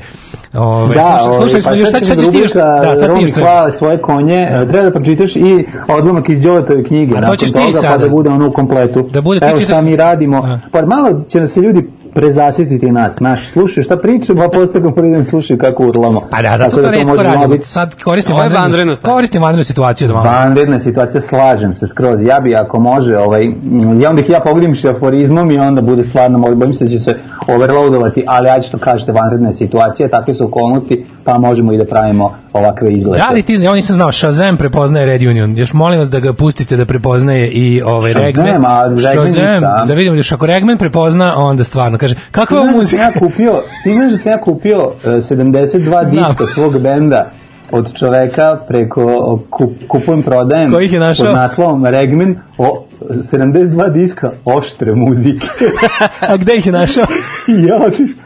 S1: Ove,
S6: Da,
S1: slušali, slušali smo
S6: pa
S1: još,
S6: sad
S1: ćeš ti još, da, sad ti još
S6: hvale svoje konje, e, treba da pročitaš i odlomak iz Đoletove knjige,
S1: A to ćeš ti
S6: toga, pa
S1: sada.
S6: da bude ono u kompletu.
S1: Da bude,
S6: Evo šta
S1: čitaš-
S6: mi radimo,
S1: A.
S6: pa malo će nas se ljudi prezasjetiti nas, naš, slušaju šta pričamo, a posle dan slušaju kako urlamo.
S1: Pa da, zato
S6: Tako
S1: to redko radimo.
S6: biti
S1: Sad koristim vanrednu-
S2: vanredno stanje.
S1: Koristim vanrednu situaciju da malo.
S6: Vanredna situacija, slažem se skroz. Ja bi ako može, ovaj, mm, ja onda ih ja pogledim aforizmom i onda bude stvarno, bojim se da će se overloadovati, ali ja ću to kažete, vanredna situacija, takve su okolnosti, pa možemo i da pravimo ovakve izlete.
S1: Da li ti, ja nisam znao, Shazam prepoznaje Red Union. Još molim vas da ga pustite da prepoznaje i ovaj
S6: Shazam,
S1: Regman.
S6: a Regman
S1: Shazam, da vidimo, još ako Regman prepozna, onda stvarno kaže, kakva je ovo
S6: Ti znaš da sam
S1: muzika?
S6: ja kupio, ti znaš da sam ja kupio e, 72
S1: Znam.
S6: diska svog benda od čoveka preko kup, kupujem prodajem
S1: Ko ih je našao?
S6: pod naslovom Regmin o 72 diska oštre muzike *laughs*
S1: A gde ih je našao? *laughs*
S6: ja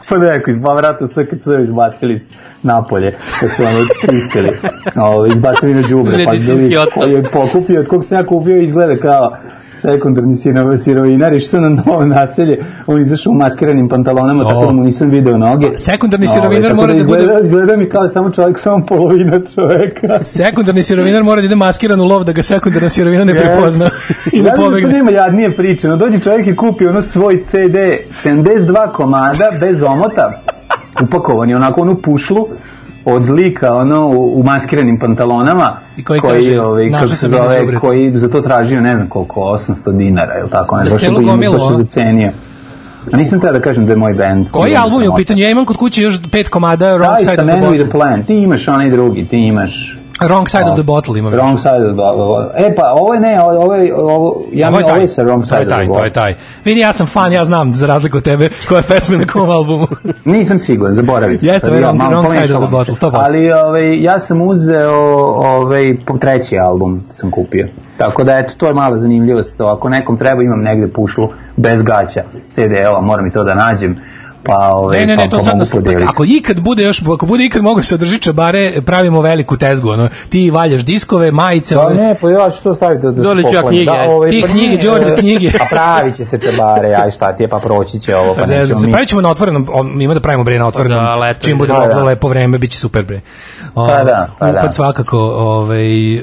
S6: pa neko iz dva vrata u SKC izbacili napolje kad su ono čistili *laughs* o, izbacili na džubre pa da koji je pokupio od kog sam ja kupio izgleda kao sekundarni sirov- sirovinar išao na novo naselje on izašao u maskiranim pantalonama tako da mu nisam video noge.
S1: Sekundarni
S6: Ovaj,
S1: sirovinar
S6: tako
S1: mora da bude-
S6: izgleda, izgleda mi kao samo čovjek samo polovina čoveka *laughs*
S1: Sekundarni sirovinar mora da ide maskiran u lov da ga sekundarna sirovina ne prepozna *laughs* i da
S6: da
S1: pobegne.
S6: to nema jadnije priče, no dođe čovjek i kupi ono svoj CD 72 komada bez omota, upakovan je onako onu pušlu od lika ono u, u maskiranim pantalonama
S1: I koji kaže,
S6: ovaj, kako se
S1: i
S6: zove, koji za to tražio ne znam koliko 800 dinara ili tako? Ne
S1: Za
S6: baš,
S1: gomilu,
S6: baš zacenio a nisam treba da kažem da je moj band
S1: Koji album je u pitanju? Ja imam kod kuće još pet komada Wrong
S6: Daj
S1: Side
S6: sa
S1: of the
S6: menu i the plan ti imaš onaj drugi ti imaš
S1: Wrong Side of the Bottle još.
S6: Wrong side of the bottle. E pa ovo je ne, ovo je, ovo, ja
S1: Ovo je taj,
S6: ovo je sa wrong
S1: to
S6: side
S1: je
S6: of the
S1: taj, to je taj. Vidi, ja sam fan, ja znam, za razliku od tebe, koja pesma na kom albumu. *laughs*
S6: Nisam siguran, zaboravim.
S1: Jeste, ovaj wrong- wrong side of the bottle, 100%.
S6: Ali ovaj, ja sam uzeo ovaj, treći album sam kupio. Tako da, eto, to je mala zanimljivost. To, Ako nekom treba, imam negde pušlu bez gaća CD-ova, moram i to da nađem. Pa ovaj,
S1: Ne, ne, ne,
S6: pa,
S1: to
S6: pa
S1: sad, nas-
S6: podeliti.
S1: ako ikad bude još, ako bude ikad mogu se održiti čabare, pravimo veliku tezgu, ono, ti valjaš diskove, majice,
S6: Pa
S1: ove-
S6: ne, pa ja ću to staviti da, da
S2: Dole ću ja knjige,
S6: Da,
S2: ajde.
S6: ovaj,
S1: Ti
S6: pa
S1: knjige, Đorđe,
S6: e,
S1: knjige. *laughs*
S6: A pravit će se čabare, aj šta ti je, pa proći će ovo, pa
S1: Pa
S6: nećemo mi.
S1: Pravit ćemo na otvorenom, on, ima da pravimo bre na otvorenom,
S2: Da, leto
S1: čim bude
S6: Da,
S1: moglo
S6: da.
S1: lepo vreme, bit će super bre. O,
S6: Pa da, pa
S1: upad
S6: da.
S1: svakako, ovaj, uh,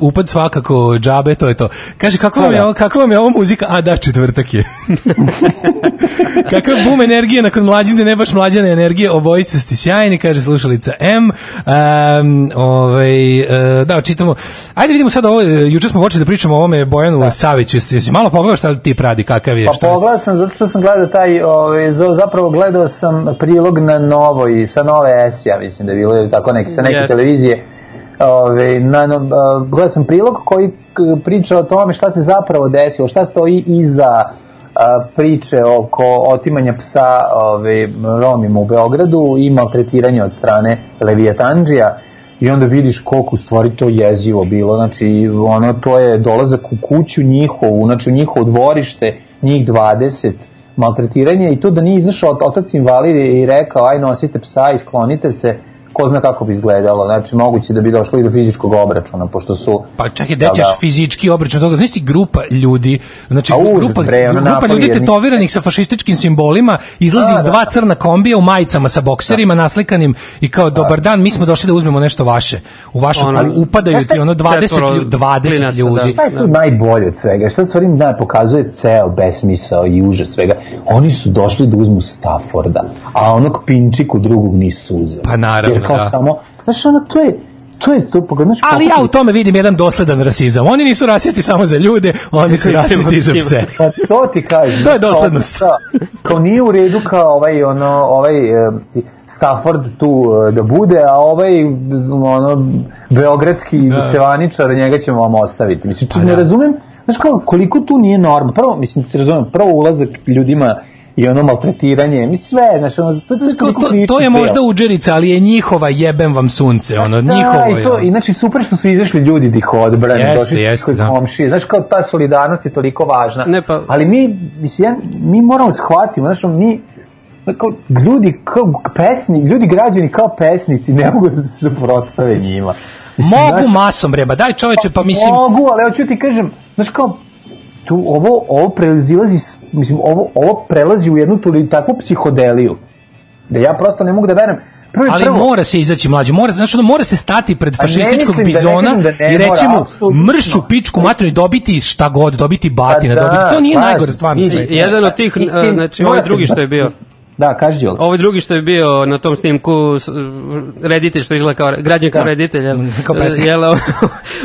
S1: upad svakako, džabe, to je to. Kaže, kako vam,
S6: Pa
S1: je,
S6: da.
S1: ovo, kako vam je ovo muzika? A da, četvrtak je. *laughs* Kakav bum energije nakon mlađine, ne baš mlađane energije, obojice ste sjajni, kaže slušalica M. Um, ovaj, uh, da, čitamo. Ajde vidimo sad ovo, e, juče smo počeli da pričamo o ovome Bojanu Saviću, jesi, jesi malo pogledao šta ti pradi, kakav je?
S6: Pa
S1: šta je?
S6: pogledao sam, zato što sam gledao taj, ovaj, zapravo gledao sam prilog na novoj, sa nove S, ja mislim da je bilo tako neki, sa neke
S2: Jeste.
S6: televizije. Ove, na, na, gledao sam prilog koji priča o tome šta se zapravo desilo, šta stoji iza a, priče oko otimanja psa ove, Romima u Beogradu i maltretiranja od strane Levijatanđija i onda vidiš koliko u stvari to jezivo bilo, znači ono to je dolazak u kuću njihovu, znači u njihovo dvorište, njih 20, maltretiranje i to da nije izašao ot- otac invalid i rekao aj nosite psa i sklonite se, ko zna kako bi izgledalo, znači moguće da bi došlo i do fizičkog obračuna, pošto su...
S1: Pa čekaj, da
S6: Da,
S1: ćeš
S6: da.
S1: fizički obračun toga. Znaš ti grupa ljudi, znači
S6: užas,
S1: grupa,
S6: bre,
S1: grupa
S6: napali
S1: ljudi
S6: jedni-
S1: tetoviranih sa fašističkim simbolima izlazi
S6: Da,
S1: iz
S6: da.
S1: dva crna kombija u majicama sa bokserima naslikanim i kao dobar dan, mi smo došli da uzmemo nešto vaše. U vašu
S2: Ono,
S1: ali upadaju ti
S6: je
S1: ono 20
S2: četvoro
S1: ljudi, 20
S2: klinaca,
S1: ljudi.
S2: da.
S6: Šta je tu najbolje od svega? Šta stvari da pokazuje ceo besmisao i užas svega? Oni su došli da uzmu Stafforda, a onog pinčiku drugog nisu uzeli.
S1: Pa naravno,
S6: Jer kao
S1: da.
S6: samo, znaš, ono, to je, to je to, pa, znaš,
S1: Ali ja u tome vidim jedan dosledan rasizam. Oni nisu rasisti samo za ljude, oni su *laughs* rasisti i za pse.
S6: Pa to ti kažem.
S1: To je doslednost.
S6: Kao, da, kao nije u redu kao ovaj, ono, ovaj Stafford tu e, da bude, a ovaj ono, beogradski
S1: Da.
S6: cevaničar, njega ćemo vam ostaviti. Mislim,
S1: Pa
S6: ne
S1: da.
S6: razumem, znaš kao, koliko tu nije norma. Prvo, mislim, se razumem, prvo ulazak ljudima i ono maltretiranje, mislim sve, znaš, ono, to, to, toliko
S1: To, to je možda uđerica, ali je njihova jebem vam sunce, ono,
S6: Da,
S1: njihovo
S6: i
S1: je.
S6: to,
S1: ono.
S6: i znači super što su izašli ljudi da ih odbrane,
S1: Jeste,
S6: došli
S1: jeste, da.
S6: komšije, znaš kao ta solidarnost je toliko važna,
S2: Ne, pa-
S6: ali mi, mislim, ja- mi moramo shvatiti, znaš, mi, kao, ljudi kao pesni, ljudi građani kao pesnici ne mogu da se suprotstave njima. Mislim,
S1: Mogu
S6: znaš,
S1: masom, breba, daj čoveče, pa mislim...
S6: Mogu, ali hoću ti kažem, znaš kao, tu, ovo, ovo prelazilazi, s- mislim, ovo, ovo prelazi u jednu toli, takvu psihodeliju, da ja prosto ne mogu da verujem. Prvo i
S1: Ali
S6: prvo,
S1: mora se izaći mlađe, mora, znači ono, mora se stati pred fašističkog
S6: da- ne
S1: bizona
S6: da ne
S1: i reći mu mršu pičku materinu i dobiti šta god, dobiti batina,
S6: Pa da,
S1: dobiti. To nije najgore
S6: se,
S1: stvar na
S6: vidi.
S1: svetu.
S2: I jedan od tih,
S6: Mislim,
S2: znači ovaj drugi što je bio,
S6: Da, kaži Đole.
S2: Ovaj drugi što je bio na tom snimku, reditelj što izgleda kao, građan kao
S6: Da.
S2: reditelj, jel? *laughs*
S1: Kao.
S2: Jel,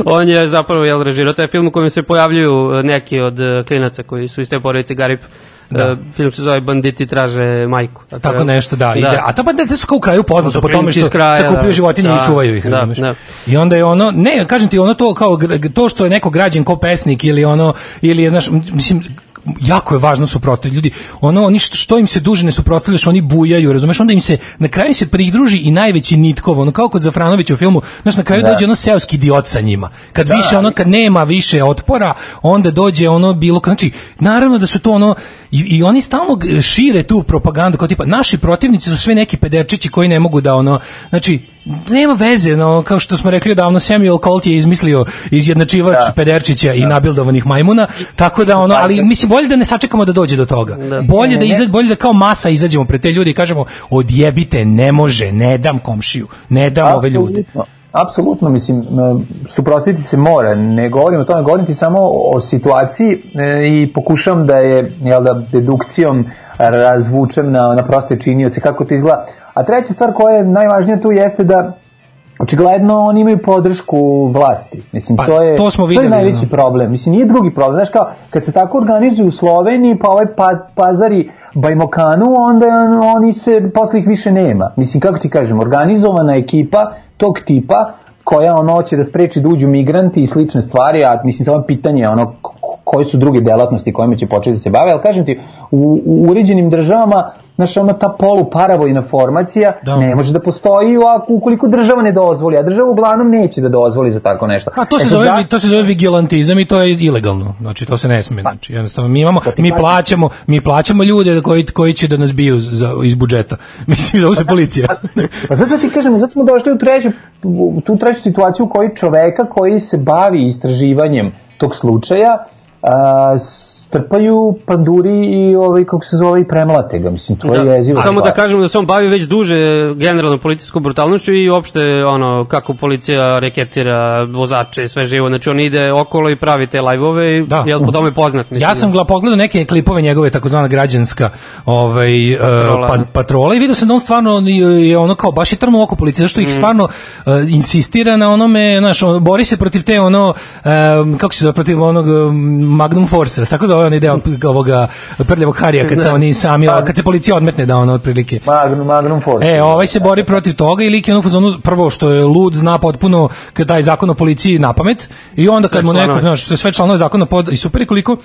S2: on je zapravo jel, režirao taj film u kojem se pojavljuju neki od eh, klinaca koji su iz te porodice Garip.
S1: Da.
S2: Eh, film se zove Banditi traže majku.
S1: Tako nešto, da. Ide. A to pa da su kao u kraju poznati
S2: To
S1: po tome što
S2: kraja,
S1: se kupuju
S2: da.
S1: životinje
S2: Da,
S1: i čuvaju ih,
S2: da,
S1: razumeš?
S2: da.
S1: I onda je ono, ne, kažem ti, ono to kao to što je neko građan kao pesnik ili ono, ili je, znaš, mislim, jako je važno suprotstaviti ljudi. Ono oni što, što im se duže ne suprotstavljaš, oni bujaju, razumeš? Onda im se na kraju se pridruži i najveći nitkov, ono kao kod Zafranovića u filmu, znaš, na kraju
S6: Da.
S1: dođe ono seoski idiot sa njima. Kad više ono kad nema više otpora, onda dođe ono bilo znači naravno da su to ono i, i oni stalno šire tu propagandu kao tipa naši protivnici su sve neki pederčići koji ne mogu da ono znači nema veze, no, kao što smo rekli davno, Samuel Colt je izmislio izjednačivač
S6: Da.
S1: pederčića i nabildovanih majmuna, tako da ono, ali mislim, bolje da ne sačekamo da dođe do toga.
S2: Da.
S1: Bolje da izađe, bolje da kao masa izađemo pred te ljude i kažemo, odjebite, ne može, ne dam komšiju, ne dam ove ljude.
S6: Apsolutno. Mislim, m, suprotstaviti se mora, ne govorim o tome, govorim ti samo o situaciji e, i pokušam da je, jel da, dedukcijom razvučem na, na proste činioce, kako to izgleda. A treća stvar koja je najvažnija tu jeste da Očigledno oni imaju podršku vlasti. Mislim,
S1: Pa,
S6: to je,
S1: to smo
S6: to
S1: videli,
S6: je najveći
S1: ono.
S6: problem. Mislim, nije drugi problem. Znaš kao, kad se tako organizuju u Sloveniji, pa ovaj pa, pazari Bajmokanu, onda oni se, posle ih više nema. Mislim, kako ti kažem, organizovana ekipa tog tipa, koja ono će da spreči da uđu migranti i slične stvari, a mislim samo je pitanje ono koje su druge delatnosti kojima će početi da se bave, ali kažem ti, u, u uređenim državama Znaš, ono ta poluparavojna formacija
S1: Da.
S6: ne može da postoji ako, ukoliko država ne dozvoli, a država uglavnom neće da dozvoli za tako nešto.
S1: A to se
S6: E
S1: zove
S6: da-
S1: to se zove vigilantizam i to je ilegalno. Znači to se ne sme, znači jednostavno mi imamo
S6: Pa ti
S1: mi plaćamo, mi plaćamo ljude koji koji će da nas biju za, iz budžeta. *laughs* Mislim da se policija.
S6: Pa zato ti kažem, zato smo došli u treću, u tu treću situaciju u kojoj čoveka koji se bavi istraživanjem tog slučaja a, strpaju panduri i ovaj, kako se zove, i premlate ga. Mislim, to je jezivo.
S2: Samo da
S6: stvar.
S2: kažemo da se on bavi već duže generalno policijskom brutalnošću i uopšte ono kako policija reketira vozače i sve živo. Znači on ide okolo i pravi te live-ove i
S1: Da.
S2: jel po tome poznat. Mislim,
S1: Ja sam gla pogledao neke klipove njegove takozvana građanska ovaj uh,
S2: Patrola.
S1: pa, patrola i vidio sam da on stvarno je- ono kao baš je trnu oko policije zašto ih stvarno uh, insistira na onome znaš on, bori se protiv te ono um, kako se zove protiv onog um, Magnum Force tako zove onaj deo ovoga prljavog Harija kad se oni sami kad se policija odmetne da ono otprilike.
S6: Magnum, Magnum Force.
S1: E, ovaj se bori protiv toga i lik je ono fazonu, prvo što je lud, zna potpuno kad taj zakon o policiji na pamet i onda kad
S2: Sve
S1: mu neko, znaš, sve- članove zakona pod, i super je koliko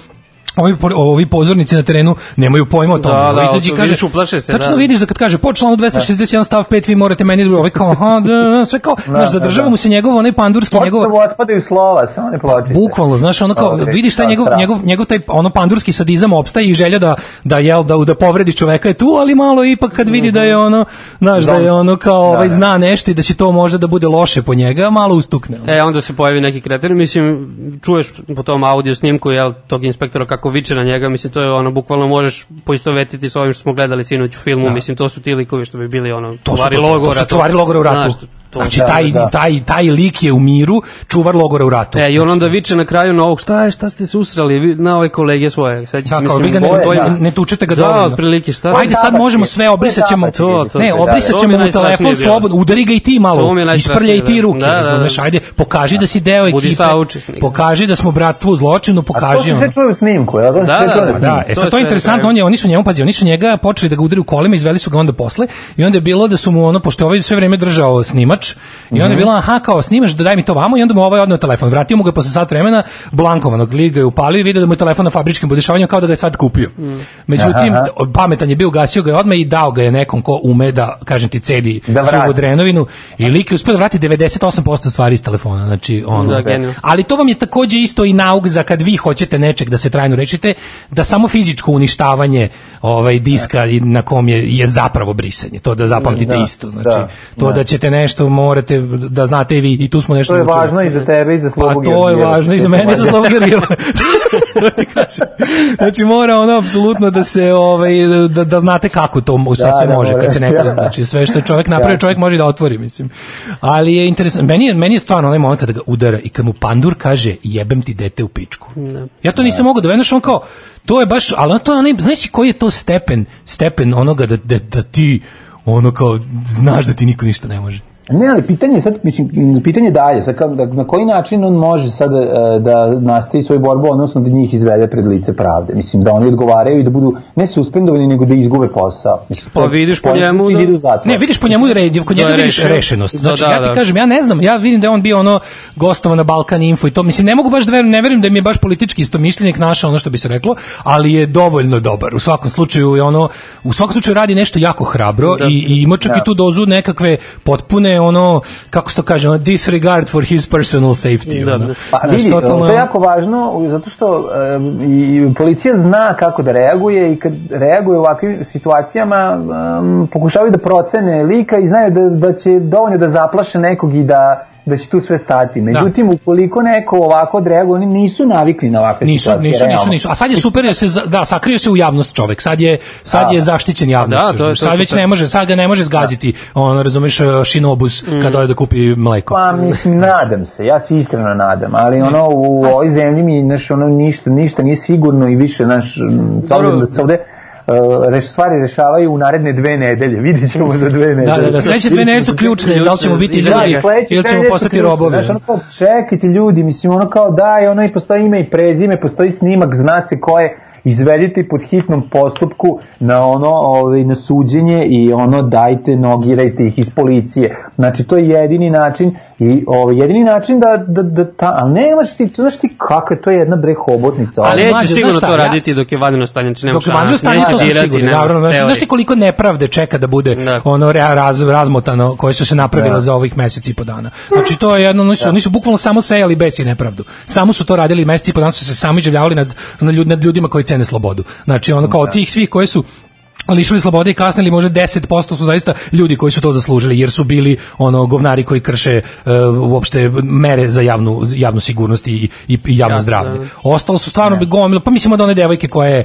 S1: ovi, ovi pozornici na terenu nemaju pojma o tome.
S2: Da, da,
S1: izađe i
S2: to
S1: kaže,
S2: vidiš, uplaše se,
S1: Tačno
S2: da.
S1: vidiš da kad kaže po članu 261 stav 5 vi morate meni drugo, ovaj kao, aha, da, da, sve kao, znaš,
S6: da,
S1: zadržava
S6: da.
S1: mu se njegov onaj pandurski, njegov,
S6: Počne otpadaju slova, samo ne pločice.
S1: Bukvalno, znaš, ono kao
S6: Ok,
S1: vidiš taj
S6: da,
S1: njegov,
S6: da.
S1: njegov, njegov taj ono pandurski sadizam opstaje i želja da da jel da da povredi čoveka je tu, ali malo ipak kad vidi da je ono, znaš, da je ono kao ovaj zna nešto i da će to možda da bude loše po njega, malo ustukne.
S2: E, onda se pojavi neki kreten, mislim, čuješ po tom audio snimku, jel, tog inspektora kako viče na njega, mislim, to je ono, bukvalno možeš poistovetiti s ovim što smo gledali sinoć u filmu, mislim, to su ti likovi što bi bili, ono,
S1: To
S2: čuvari
S1: to,
S2: logora.
S1: to su čuvari logora u ratu.
S2: Znaš, to,
S1: znači,
S6: Da,
S1: taj,
S6: da.
S1: taj, taj lik je u miru, čuvar logora u ratu.
S2: E, i on onda viče na kraju na ovog, šta je, šta ste se usrali, vi- na ove kolege svoje. Sad,
S1: Da, kao vi ga ne,
S6: to je,
S1: to je-
S6: da.
S1: ne tučete ga
S2: Da,
S1: dovoljno.
S2: otprilike, šta?
S1: Ajde sad
S6: Tabački.
S1: možemo sve, obrisat ćemo.
S6: To tabački,
S1: Ne,
S6: da, da.
S1: obrisat
S2: To
S1: ćemo
S2: je
S1: mu telefon slobodno, udari ga i ti malo,
S2: To
S1: isprljaj i ti ruke,
S2: da, da, da.
S1: razumeš, ajde, pokaži da si deo
S2: Budi
S1: ekipe,
S2: saučesnik.
S1: pokaži da smo bratstvo u zločinu,
S6: A to
S1: pokaži
S6: se
S1: ono.
S6: sve čuje u snimku? To se
S2: Da,
S6: sve
S2: da,
S6: čuje
S2: da,
S6: na
S1: Da,
S6: snimku.
S1: e
S2: To
S1: sad
S2: je
S1: to je interesantno, on je, oni su njemu, pazi, oni su njega počeli da ga udaraju kolima, izveli su ga onda posle i onda je bilo da su mu ono, pošto ovaj sve vreme držao snimač, i onda je
S2: Mhm.
S1: bilo, aha, kao snimaš, da daj mi to vamo i onda mu ovaj odneo telefon. Vratio mu ga posle sat vremena, blankovanog, lik ga je upalio i vidio da mu je telefon na fabričkim podešavanjima kao da ga je sad kupio.
S2: Mhm.
S1: Međutim,
S6: Aha.
S1: pametan je bio, gasio ga je odmah i dao ga je nekom ko ume da, kažem ti, cedi
S6: Da vrati.
S1: drenovinu i lik je uspio da vrati 98% stvari iz telefona, znači ono.
S2: Da.
S1: Ali to vam je takođe isto i nauk za kad vi hoćete nečeg da se trajno rešite, da samo fizičko uništavanje ovaj diska i na kom je je zapravo brisanje. To da zapamtite
S6: Da,
S1: isto, znači
S6: da,
S1: to da.
S6: da.
S1: ćete nešto morate da znate i vi i tu smo nešto
S6: To je
S1: naučili.
S6: važno i za tebe i za
S1: Pa
S6: Slobu
S1: to je važno i za mene i za Slobu. Da *laughs* kažem. Znači mora ono apsolutno da se ovaj da, da znate kako to sad
S6: Da,
S1: sve
S6: da,
S1: može kad se neko znači sve što je čovjek napravi čovjek može da otvori mislim. Ali je interesantno meni je meni je stvarno onaj moment kada ga udara i kad mu pandur kaže jebem ti dete u pičku. Ja to nisam mogao da venaš on kao to je baš ali to je onaj znaš koji je to stepen stepen onoga da, da, da ti ono kao znaš da ti niko ništa ne može.
S6: Ne, ali pitanje je sad, mislim, pitanje dalje, sad, da, na koji način on može sad e, da nastavi svoju borbu, odnosno da njih izvede pred lice pravde. Mislim, da oni odgovaraju i da budu ne suspendovani, nego da izgube posao. Mislim,
S2: Pa
S6: to-
S2: vidiš po njemu da-.
S1: Ne, vidiš po njemu i red, kod njega
S2: Da
S1: vidiš rešenost.
S2: Da,
S1: Znači,
S2: da,
S1: ja ti
S2: da.
S1: kažem, ja ne znam, ja vidim da je on bio ono gostova na Balkan Info i to, mislim, ne mogu baš da verujem, ne verujem da mi je baš politički istomišljenik naša ono što bi se reklo, ali je dovoljno dobar. U svakom slučaju je ono, u svakom slučaju radi nešto jako hrabro i, i ima čak i tu dozu nekakve potpune ono, kako se to kaže, ono, disregard for his personal safety.
S2: Da,
S1: ono.
S2: da.
S6: Pa
S1: Znaš,
S6: vidi,
S1: totalno-
S6: to je jako važno zato što em, i policija zna kako da reaguje i kad reaguje u ovakvim situacijama em, pokušavaju da procene lika i znaju da, da će dovoljno da zaplaše nekog i da da će tu sve stati. Međutim, ukoliko neko ovako odreaguje, oni nisu navikli na ovakve
S1: Nisu,
S6: situacije.
S1: nisu, nisu, nisu. A sad je super jer se da sakrio se u javnost čovek. Sad je sad
S6: Da.
S1: je zaštićen javnost.
S2: Da, to je- to
S1: sad već
S2: super.
S1: ne može, sad ga ne može zgaziti. On razumeš Shinobus kad ode da kupi mleko.
S6: Pa mislim, nadam se, ja se iskreno nadam, ali ono u ovoj zemlji mi znaš, ono ništa, ništa nije sigurno i više naš
S2: Dobro.
S6: da se ovde reš, stvari rešavaju u naredne dve nedelje. *laughs* Vidjet ćemo za dve nedelje.
S1: Da, da, da, sledeće dve nedelje su ključne, da li ćemo biti
S2: Da,
S1: ljudi
S6: Da,
S1: ili ćemo postati robovi.
S6: Znaš, ono kao, čekajte ljudi, mislim, ono kao da, je ono i postoji ime i prezime, postoji snimak, zna se ko je, izvedite pod hitnom postupku na ono, ovaj, na suđenje i ono dajte, nogirajte ih iz policije. Znači, to je jedini način I ovaj jedini način da da da ta, ali nemaš ti, znaš ti kako je to jedna bre hobotnica.
S2: Ali neće sigurno
S1: šta,
S2: to
S1: ja-
S2: raditi dok je vanredno stanje, znači nema
S1: Dok je vanredno stanje, to su sigurni, naravno. Znaš, znaš ti koliko nepravde čeka da bude
S2: Da.
S1: ono raz, razmotano koje su se napravile za ovih meseci i po dana. Znači to je jedno, oni su, oni su bukvalno samo sejali bes i nepravdu. Samo su to radili meseci i po dana su se sami željavali nad, nad, ljud, nad ljudima koji cene slobodu. Znači ono kao od tih svih koji su lišili slobode i kasnili možda 10% su zaista ljudi koji su to zaslužili jer su bili ono govnari koji krše e, uopšte mere za javnu javnu sigurnost i, i, i javno
S2: Jasno,
S1: zdravlje.
S2: da.
S1: Ostalo su stvarno bi gomilo, pa mislimo da one devojke koje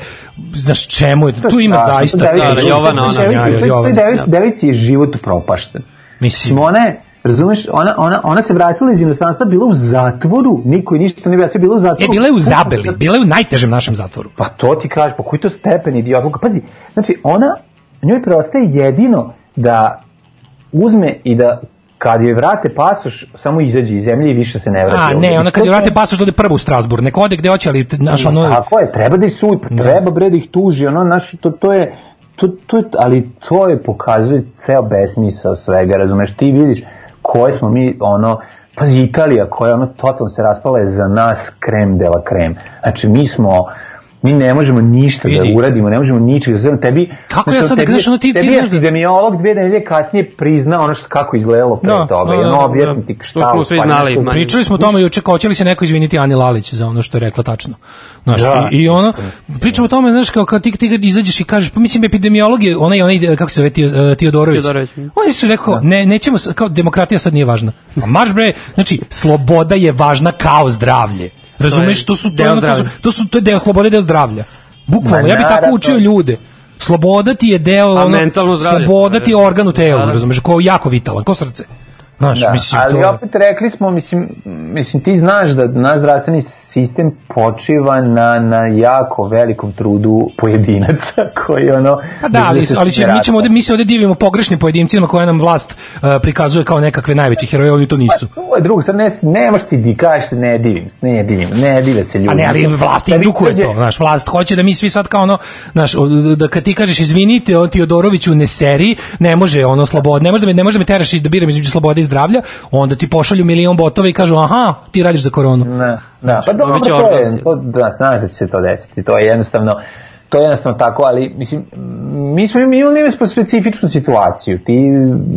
S1: znaš čemu je, tu ima
S6: Da,
S1: zaista
S2: da,
S6: to-
S2: Jovana, ona.
S1: Jovana,
S6: Devici je život upropašten.
S1: Mislim,
S6: Mislim, ona je, razumeš, ona, ona, ona se vratila iz inostranstva, bila u zatvoru, niko i ništa ne bi sve bila u zatvoru.
S1: E, bila je u Zabeli, bila je u najtežem našem zatvoru.
S6: Pa to ti kažeš, pa koji to stepen idiotluka. Pazi, znači ona, njoj preostaje jedino da uzme i da kad joj vrate pasoš, samo izađe iz zemlje i više se ne vrati.
S1: A, ne, ona kad
S6: to
S1: je vrate
S6: je-
S1: pasoš da ode prvo u Strasburg, neko ode gde hoće, ali naš ono...
S6: Tako je, treba da ih sudi, pa treba bre da ih tuži, ono, znaš, to, to je, to, to, je- ali to je pokazuje ceo besmisao svega, razumeš, ti vidiš koje smo mi, ono, pazi, Italija koja, ono, totalno se raspala je za nas krem de la krem. Znači, mi smo, mi ne možemo ništa
S1: Vidi.
S6: da uradimo, ne možemo ničega, znači, tebi...
S1: Kako
S6: znači,
S1: ja sad da
S6: tebi-
S1: kažeš, ono, ti- ti
S6: tebi je
S1: znaš da-
S6: epidemiolog dve nedelje kasnije prizna ono što, kako izgledalo pre
S1: Da,
S6: toga,
S1: da,
S6: i ono,
S1: da,
S6: objasni ti šta...
S2: To smo svi
S6: stvari
S2: znali, manje.
S1: Pričali smo o tome juče, kao hoće li se neko izviniti Ani Lalić za ono što je rekla tačno. Znaš,
S6: Da.
S1: i, i ono, pričamo o tome, znaš, kao, kao ti, ti kad izađeš i kažeš, pa mislim, epidemiolog je, onaj, onaj, kako se zove, Tio- eh, Tiodorović.
S2: Tiodorović.
S1: Oni su rekao, ne, nećemo, kao, demokratija sad nije važna. A marš bre, znači, sloboda je važna kao zdravlje. Razumeš, to su, to, ono, to su, to su, to je deo slobode, deo zdravlja. Bukvalno, ja bih tako učio ljude. Sloboda ti je deo, ono,
S2: mentalno zdravlje.
S1: sloboda ti je organ u telu,
S2: da.
S1: razumeš, ko jako vitalan, ko srce. Znaš,
S6: Da,
S1: mislim,
S6: ali
S1: to
S6: opet rekli smo, mislim, mislim ti znaš da naš zdravstveni sistem počiva na, na jako velikom trudu pojedinaca *laughs* koji ono...
S1: Pa da, ali,
S6: se
S1: ali će, mi ćemo ovde, mi se ovde divimo pogrešnim pojedincima koje nam vlast uh, prikazuje kao nekakve najveće heroje, oni to nisu.
S6: To je drugo, sad ne, nemaš ti di, kažeš ne divim, ne divim, ne dive se ljudi.
S1: A ne, ali vlast
S6: da
S1: indukuje to, znaš, vlast hoće da mi svi sad kao ono, znaš, o, da kad ti kažeš izvinite, on Tiodoroviću ne seri, ne može ono slobod, ne može da me, ne može da me teraš i da biram između slobode zdravlja, onda ti pošalju milion botova i kažu, aha, ti radiš za koronu.
S6: Ne, da, pa dobro, to je, to, da, znaš da će se to desiti, to je jednostavno, to je jednostavno tako, ali mislim, mi smo imali smo specifičnu situaciju, ti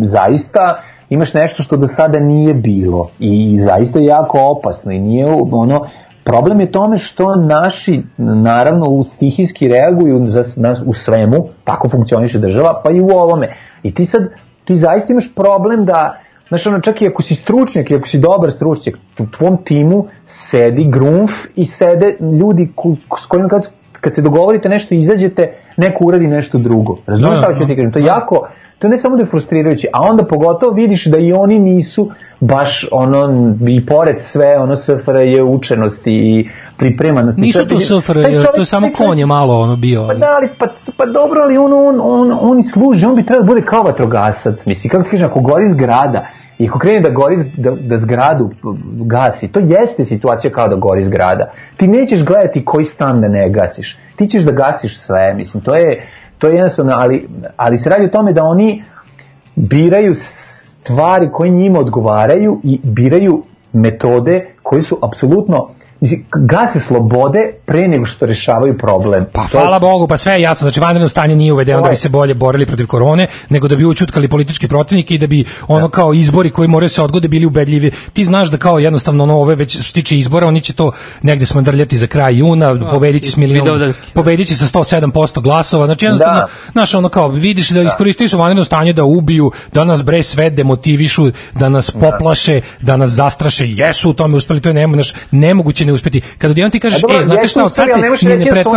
S6: zaista imaš nešto što do sada nije bilo i zaista je jako opasno i nije ono, problem je tome što naši naravno u stihijski reaguju za, na, u svemu, tako funkcioniše država, pa i u ovome. I ti sad, ti zaista imaš problem da Znaš, ono, čak i ako si stručnjak i ako si dobar stručnjak, u tvom timu sedi grunf i sede ljudi ko, s kojima kad, kad se dogovorite nešto i izađete, neko uradi nešto drugo. Razumiješ
S1: Da,
S6: šta hoću
S1: da,
S6: ti kažem? To je
S1: da.
S6: jako, to ne samo da je frustrirajuće, a onda pogotovo vidiš da i oni nisu baš ono, i pored sve ono SFRJ učenosti i pripremanosti.
S1: Nisu to
S6: ti-
S1: SFR,
S6: taj čovjek-
S1: to je samo konje malo ono bio.
S6: pa da, ali pa, pa dobro, ali on, on, on, on i služi, on bi trebao da bude kao vatrogasac, misli, kako ti kažem, ako gori zgrada, i ako krene da gori, da, da zgradu gasi, to jeste situacija kao da gori zgrada. Ti nećeš gledati koji stan da ne gasiš, ti ćeš da gasiš sve, mislim, to je, to je jednostavno, ali, ali se radi o tome da oni biraju stvari koje njima odgovaraju i biraju metode koje su apsolutno Mislim, gase slobode pre nego što rešavaju problem.
S1: Pa
S6: To je-
S1: hvala Bogu, pa sve je jasno, znači vanredno stanje nije uvedeno da
S6: je-
S1: bi se bolje borili protiv korone, nego da bi učutkali politički protivnike i da bi ono kao izbori koji moraju se odgode bili ubedljivi. Ti znaš da kao jednostavno ono ove već što tiče izbora, oni će to negde smandrljati za kraj juna, pobedići s milion, pobedići sa 107% glasova. Znači jednostavno,
S6: Da.
S1: znaš ono kao vidiš da iskoristili su vanredno stanje da ubiju, da nas bre sve demotivišu, da nas poplaše, da nas zastraše. Jesu u tome uspeli, to je nemo, znaš, nemoguće ne uspeti. Kada odjednom ti kažeš, e, znate šta, od sad se ne
S6: da su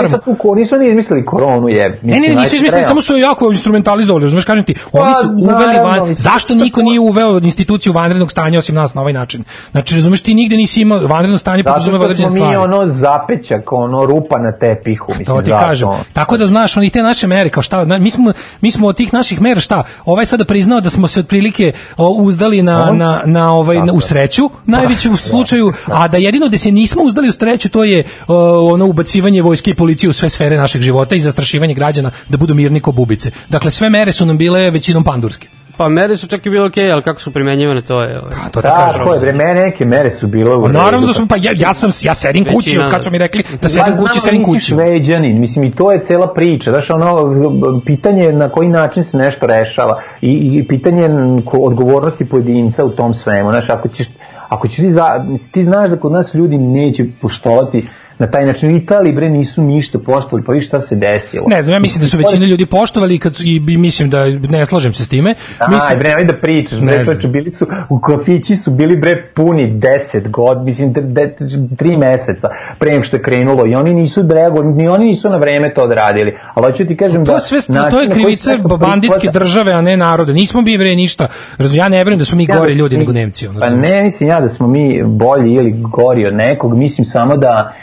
S6: oni Nisu oni izmislili koronu, je.
S1: Ne, ne, ne, nisu izmislili, samo su jako instrumentalizovali, razumeš, kažem ti, oni su
S6: Pa,
S1: uveli
S6: naravno,
S1: van, zašto niko nije uveo instituciju vanrednog stanja osim nas na ovaj način? Znači, razumeš, ti nigde nisi imao vanredno stanje
S6: Zato
S1: podrazumeva
S6: što
S1: određene
S6: mi
S1: stvari.
S6: ono zapećak, ono rupa na tepihu, mislim,
S1: To ti
S6: zato.
S1: kažem. Tako da znaš, oni te naše mere, kao šta, mi smo, mi smo od tih naših mera šta, ovaj sada priznao da smo se otprilike uzdali na, na, na ovaj, na, u sreću, najveću u slučaju, a da jedino da se nismo uzdali u sreću, to je o, ono ubacivanje vojske i policije u sve sfere našeg života i zastrašivanje građana da budu mirni ko bubice. Dakle, sve mere su nam bile većinom pandurske.
S2: Pa mere su čak i bilo okej, ali kako su primenjivane, to je... Ovaj.
S1: A to da kažem.
S6: Tako je, bre, mene neke mere su bile u
S1: Pa naravno da sam, pa ja, ja sam, ja sedim kući, od kad su mi rekli da
S6: Ja
S1: sedim
S6: znam,
S1: kući, sedim kući.
S6: Šveđanin, mislim i to je cela priča, znaš, ono, pitanje je na koji način se nešto rešava i, i pitanje odgovornosti pojedinca u tom svemu, znaš, ako ćeš, ako ćeš ti, za, ti znaš da kod nas ljudi neće poštovati na taj način, u Italiji bre nisu ništa poštovali, pa vidiš šta se desilo.
S1: Ne znam, ja mislim da su većina ljudi poštovali kad su, i, i mislim da ne slažem se s time.
S6: Aj,
S1: Mislim,
S6: bre, nemoj da pričaš, bre, čoveče, bili su, u kafići su bili, bre, puni 10 god, mislim, de, de, tri meseca pre nego što je krenulo i oni nisu reagovali, ni oni nisu na vreme to odradili, ali hoću ti kažem
S1: to
S6: da...
S1: sve
S6: način
S1: to je krivica banditske države, a ne narode. Nismo mi bre ništa. Razum, ja ne verujem da smo mi
S6: Ja
S1: gori ljudi
S6: mi-
S1: nego Nemci. Ono,
S6: Pa ne mislim ja da smo mi bolji ili gori od nekog, mislim samo da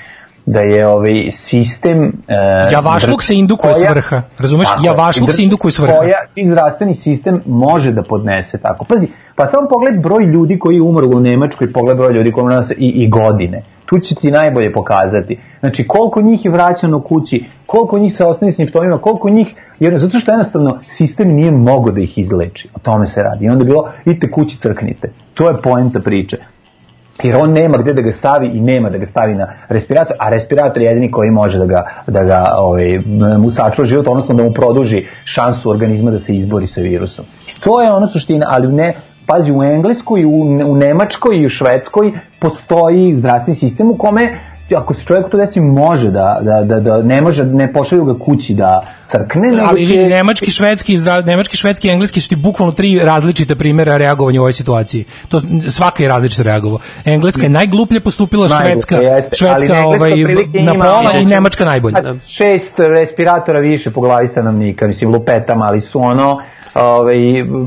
S6: da je ovaj sistem e,
S1: Javašluk
S6: drž-
S1: se indukuje s
S6: koja-
S1: vrha, razumeš?
S6: Tako je,
S1: Javašluk
S6: i
S1: se
S6: drž-
S1: indukuje s vrha.
S6: Koja i zdravstveni sistem može da podnese tako. Pazi, pa samo pogled broj ljudi koji umrlo u Nemačkoj, pogled broj ljudi koji nas i, i godine. Tu će ti najbolje pokazati. Znači, koliko njih je vraćano kući, koliko njih sa osnovnim simptomima, koliko njih, jer zato što jednostavno sistem nije mogo da ih izleči. O tome se radi. I onda je bilo, idite kući crknite. To je poenta priče jer on nema gde da ga stavi i nema da ga stavi na respirator, a respirator je jedini koji može da ga, da ga ovaj, mu sačuva život, odnosno da mu produži šansu organizma da se izbori sa virusom. To je ona suština, ali ne, pazi, u Engleskoj, u, u Nemačkoj i u Švedskoj postoji zdravstveni sistem u kome ako se čovjek to desi može da, da, da, da ne može, ne pošalju ga kući da crkne, nego
S1: ali
S6: će-
S1: nemački, švedski, zdra- nemački, švedski i engleski su ti bukvalno tri različite primjera reagovanja u ovoj situaciji. To svaka je različito reagovao. Engleska je najgluplje postupila,
S6: Najgluplje,
S1: švedska,
S6: jeste,
S1: švedska
S6: ali
S1: ovaj, na pola i nemačka najbolje.
S6: Pa, šest respiratora više po glavi stanovnika, mislim lupetama, ali su ono ovaj,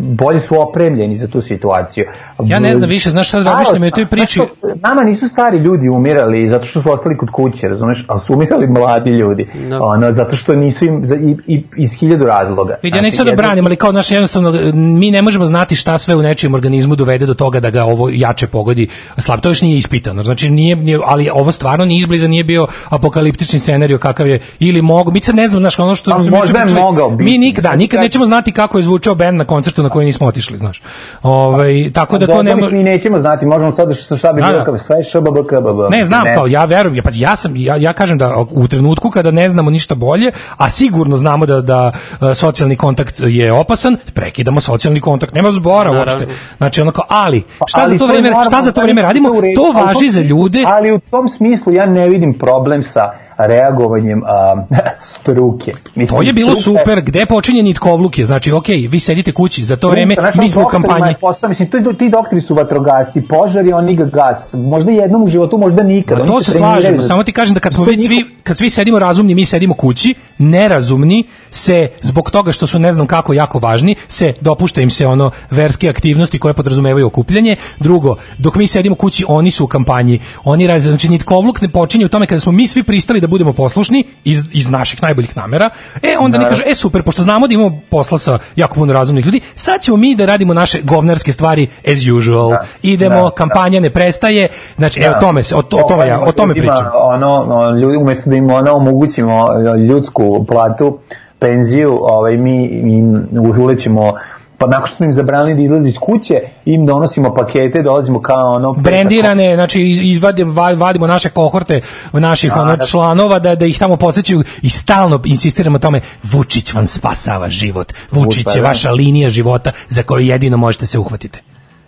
S6: bolje su opremljeni za tu situaciju.
S1: Ja ne znam više, znaš sad razmišljam o toj priči.
S6: Nama nisu stari ljudi umirali zato što su ostali kod kuće, razumeš, ali su umirali mladi ljudi.
S2: Da.
S6: Ono, zato što nisu im za, i, i, iz hiljadu razloga.
S1: Vidi, ja neću sad
S6: Znači,
S1: da branim, ali kao naš jednostavno, mi ne možemo znati šta sve u nečijem organizmu dovede do toga da ga ovo jače pogodi slab. To još nije ispitano. Znači, nije, nije ali ovo stvarno ni izbliza nije bio apokaliptični scenarijo kakav je, ili mogu, mi sad ne znam, znaš, ono što...
S6: Pa
S1: su mi
S6: možda je mogao biti.
S1: Mi nikada,
S6: Sad
S1: nikad
S6: kad-
S1: nećemo znati kako je zvučao bend na koncertu na koji nismo otišli, znaš. Ovaj tako da to
S6: Dobro,
S1: ne
S6: mi nećemo znati, možemo sad što šta bi
S1: Da,
S6: bilo
S1: da.
S6: sve šbb, kbb.
S1: Ne znam, kao ja verujem, ja, pa ja sam ja, ja kažem da u trenutku kada ne znamo ništa bolje, a sigurno znamo da da e, socijalni kontakt je opasan, prekidamo socijalni kontakt, nema zbora
S2: Naravno.
S1: uopšte. Znači onako, ali šta
S6: Pa, Ali
S1: za to vreme, šta za to
S6: to
S1: vreme radimo? To važi za ljude
S6: Ali u tom smislu ja ne vidim problem sa reagovanjem a, *laughs* struke. Mislim,
S1: To je bilo
S6: struka
S1: super, gde počinje nitkovluk je, znači okej, vi sedite kući, za to vreme
S6: Znaš,
S1: mi smo u kampanji.
S6: Posao, mislim, to, ti doktori su vatrogasci, požar je oni ga gas. Možda jednom u životu, možda nikad.
S1: Ma to se
S6: treniraju
S1: slažemo, samo ti kažem da kad smo već svi, kad svi sedimo razumni, mi sedimo kući, nerazumni se, zbog toga što su ne znam kako jako važni, se dopušta im se ono verske aktivnosti koje podrazumevaju okupljanje. Drugo, dok mi sedimo kući, oni su u kampanji. Oni rade, znači nitkovluk ne počinje u tome kada smo mi svi pristali da budemo poslušni iz, iz naših najboljih namera. E, onda ne kaže, e super, pošto znamo da imamo posla sa jako puno razumnih ljudi, sad ćemo mi da radimo naše govnarske stvari as usual.
S6: Da.
S1: Idemo,
S6: Da, da.
S1: kampanja ne prestaje. Znači,
S6: Da.
S1: o tome se, o, to- o tome ja, o tome
S6: Ljudima. Ono, ljudi, umesto da im ono omogućimo ljudsku platu, penziju, ovaj, mi im ulećemo pa nakon što smo im zabranili da izlazi iz kuće, im donosimo pakete, dolazimo kao ono...
S1: brendirane, znači iz- izvadimo va- vadimo naše kohorte naših ono
S6: da.
S1: članova da da ih tamo podsećaju i stalno insistiramo tome Vučić vam spasava život. Vučić je
S6: da.
S1: vaša linija života za koju jedino možete se uhvatiti.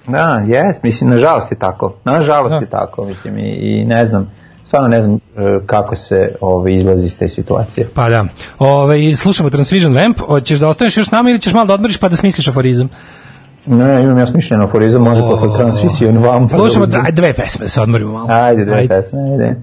S6: Da, jes, mislim, nažalost je tako. Nažalost
S1: Da.
S6: je tako, mislim, i, i ne znam, stvarno ne znam e, kako se ovaj, izlazi iz te situacije.
S1: Pa da. Ovaj slušamo Transvision Vamp, hoćeš da ostaneš još s nama ili ćeš malo da odmoriš pa da smisliš aforizam?
S6: Ne, imam ja smišljeno aforizam, može posle Transvision vam. pa
S1: Slušamo
S6: da
S1: dve pesme, da se odmorimo malo.
S6: Ajde, dve pesme, ajde.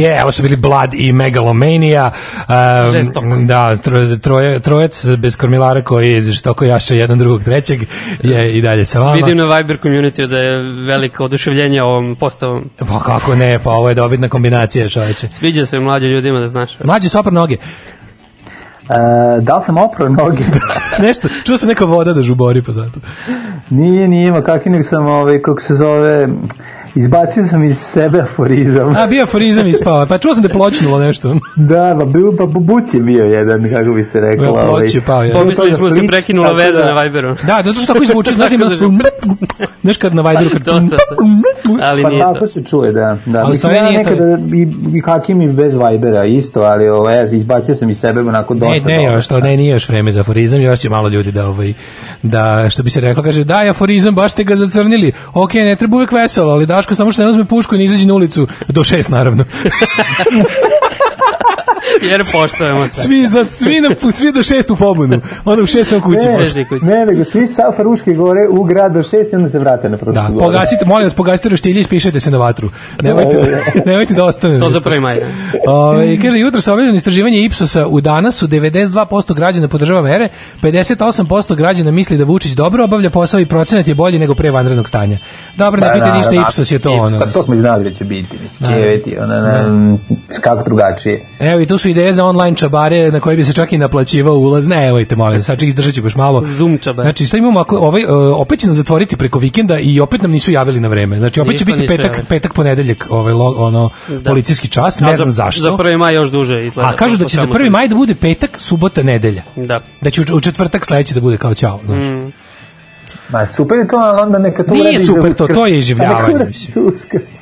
S1: Je, ovo su bili Blood i Megalomania. Um,
S2: Žestoko.
S1: Da, troje, troje, trojec bez kormilara koji je žestoko jaša jedan drugog trećeg je i dalje sa vama.
S2: Vidim na Viber community da je veliko oduševljenje ovom postavom.
S1: Pa kako ne, pa ovo je dobitna kombinacija čoveče.
S2: Sviđa se mlađim ljudima da znaš.
S1: Mlađi su opar noge.
S6: E, da li sam oprao noge? *laughs*
S1: Nešto, čuo sam neka voda da žubori pa zato.
S6: nije, nije, ima kakvi nek sam, ovaj, kako se zove, izbacio sam iz sebe aforizam.
S1: A, bio aforizam ispao, pa čuo sam da je pločnulo nešto.
S6: Da, pa, bio, pa buć je bio jedan, kako bi se reklo.
S1: Ploč
S6: ovaj.
S1: je pao, je.
S2: Pomislili smo da se prekinula veza
S6: da-
S2: na Viberu.
S1: Da, zato što tako izvuče, znaš, ima, *laughs*
S2: Tako
S1: znaš kad na Viberu, kad...
S2: To, to, to. Ali
S6: Pa
S2: nije to.
S6: tako se čuje, da. da.
S1: A u
S6: Mislim,
S1: stvari
S6: ja
S1: nije to-
S6: nekada i, i hakim i bez Vibera isto, ali ovaj, ja izbacio sam iz sebe onako
S1: Ne,
S6: dosta.
S1: ne,
S6: dobro.
S1: još to, ne, nije još vreme za aforizam, još će malo ljudi da, ovaj, da, što bi se reklo, kaže, daj aforizam, baš ste ga zacrnili. Ok, ne treba uvek veselo, ali Daško samo što ne uzme pušku i ne izađe na ulicu, do šest, naravno. *laughs* *laughs*
S2: Jer poštojemo sve.
S1: Svi, za, svi, na, svi do šest u pobunu, onda u šest sam kući.
S6: Ne,
S2: kući.
S6: ne, nego svi sa Faruške gore u grad do šest i onda se vrate na prošlu
S1: Da,
S6: gore.
S1: pogasite, molim vas, pogasite roštilje i spišajte se na vatru. Nemojte, *laughs* nemojte da ostane.
S2: To za prvi maj. da.
S1: Ove, kaže, jutro sa objavljeno istraživanje Ipsosa u danasu 92% građana podržava mere, 58% građana misli da Vučić dobro obavlja posao i procenat je bolji nego pre vanrednog stanja. Dobro, ne
S6: Pa,
S1: pite
S6: da,
S1: ništa,
S6: da,
S1: Ipsos je to ono.
S6: Pa to smo i znali da će biti, mislim,
S1: Da.
S6: ona, na, kako drugačije.
S1: Evo i tu su ideje za online čabare na koje bi se čak i naplaćivao ulaz. Ne, evojte, molim, sad ček izdržat baš malo.
S2: Zoom čabar.
S1: Znači, šta imamo ako, ovaj, uh, opet će nas zatvoriti preko vikenda i opet nam nisu javili na vreme. Znači, opet će biti petak,
S2: javili.
S1: petak, ponedeljak, ovaj, lo, ono, policijski čas, ne
S2: A
S1: znam
S2: za,
S1: zašto.
S2: Za prvi maj još duže izgleda.
S1: A kažu da će za
S2: svemu
S1: prvi
S2: sudeći.
S1: maj da bude petak, subota, nedelja.
S2: Da.
S1: Da će u- četvrtak sledeći da bude kao ćao. Znaš.
S2: Mm.
S6: Ma super je to, ali onda neka to
S1: Nije super to, to je iživljavanje, mislim.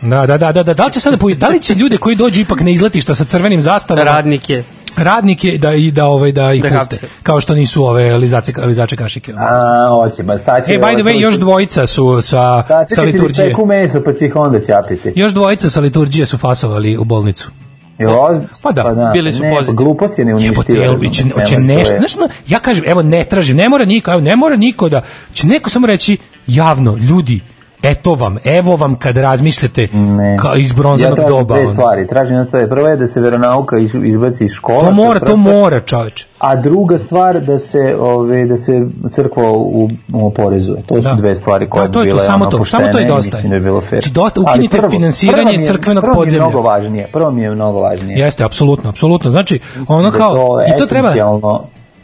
S1: Da, da, da, da, da, da li će sada pojavi- da li će ljude koji dođu ipak na izletišta sa crvenim zastavama
S2: Radnike.
S1: radnike da i da ovaj da ih
S2: Da
S1: puste kao što nisu ove lizače lizače kašike.
S6: A, hoće, ba staće.
S1: E, by the way, još dvojica su sa, sa
S6: kad će
S1: liturđije.
S6: speku meso, pa će ih onda ćapiti.
S1: Još dvojica sa liturđije su fasovali u bolnicu.
S6: Jel oz...
S1: Pa da,
S2: bili su
S6: ne,
S2: pozitivni.
S6: Pa glupost je ne
S1: Jebote,
S6: uništila.
S1: jel, će, će nešto, znaš, ja kažem, evo, ne tražim, ne mora niko, evo, ne mora niko da, će neko samo reći javno, ljudi, eto vam, evo vam kad razmišljate
S6: Ne.
S1: ka, iz
S6: ja
S1: bronzanog
S6: tražim
S1: doba.
S6: dve stvari. Tražim na to prvo je da se veronauka iz- izbaci iz škola.
S1: To mora,
S6: prva
S1: to mora, čoveče.
S6: A druga stvar da se ove da se crkva u, u oporezuje. To su
S1: Da.
S6: dve stvari koje
S1: Da, to je to,
S6: bile
S1: samo
S6: ono
S1: to, samo to je
S6: i
S1: dosta.
S6: Mislim da je bilo fair.
S1: Znači, dosta, ukinite
S6: prvo-
S1: finansiranje
S6: prvo mi je-
S1: crkvenog
S6: prvo mi je
S1: podzemlja.
S6: mnogo važnije. Prvo mi je mnogo važnije.
S1: Jeste, apsolutno, apsolutno. Znači, ono
S6: Da
S1: kao,
S6: je
S1: i to treba.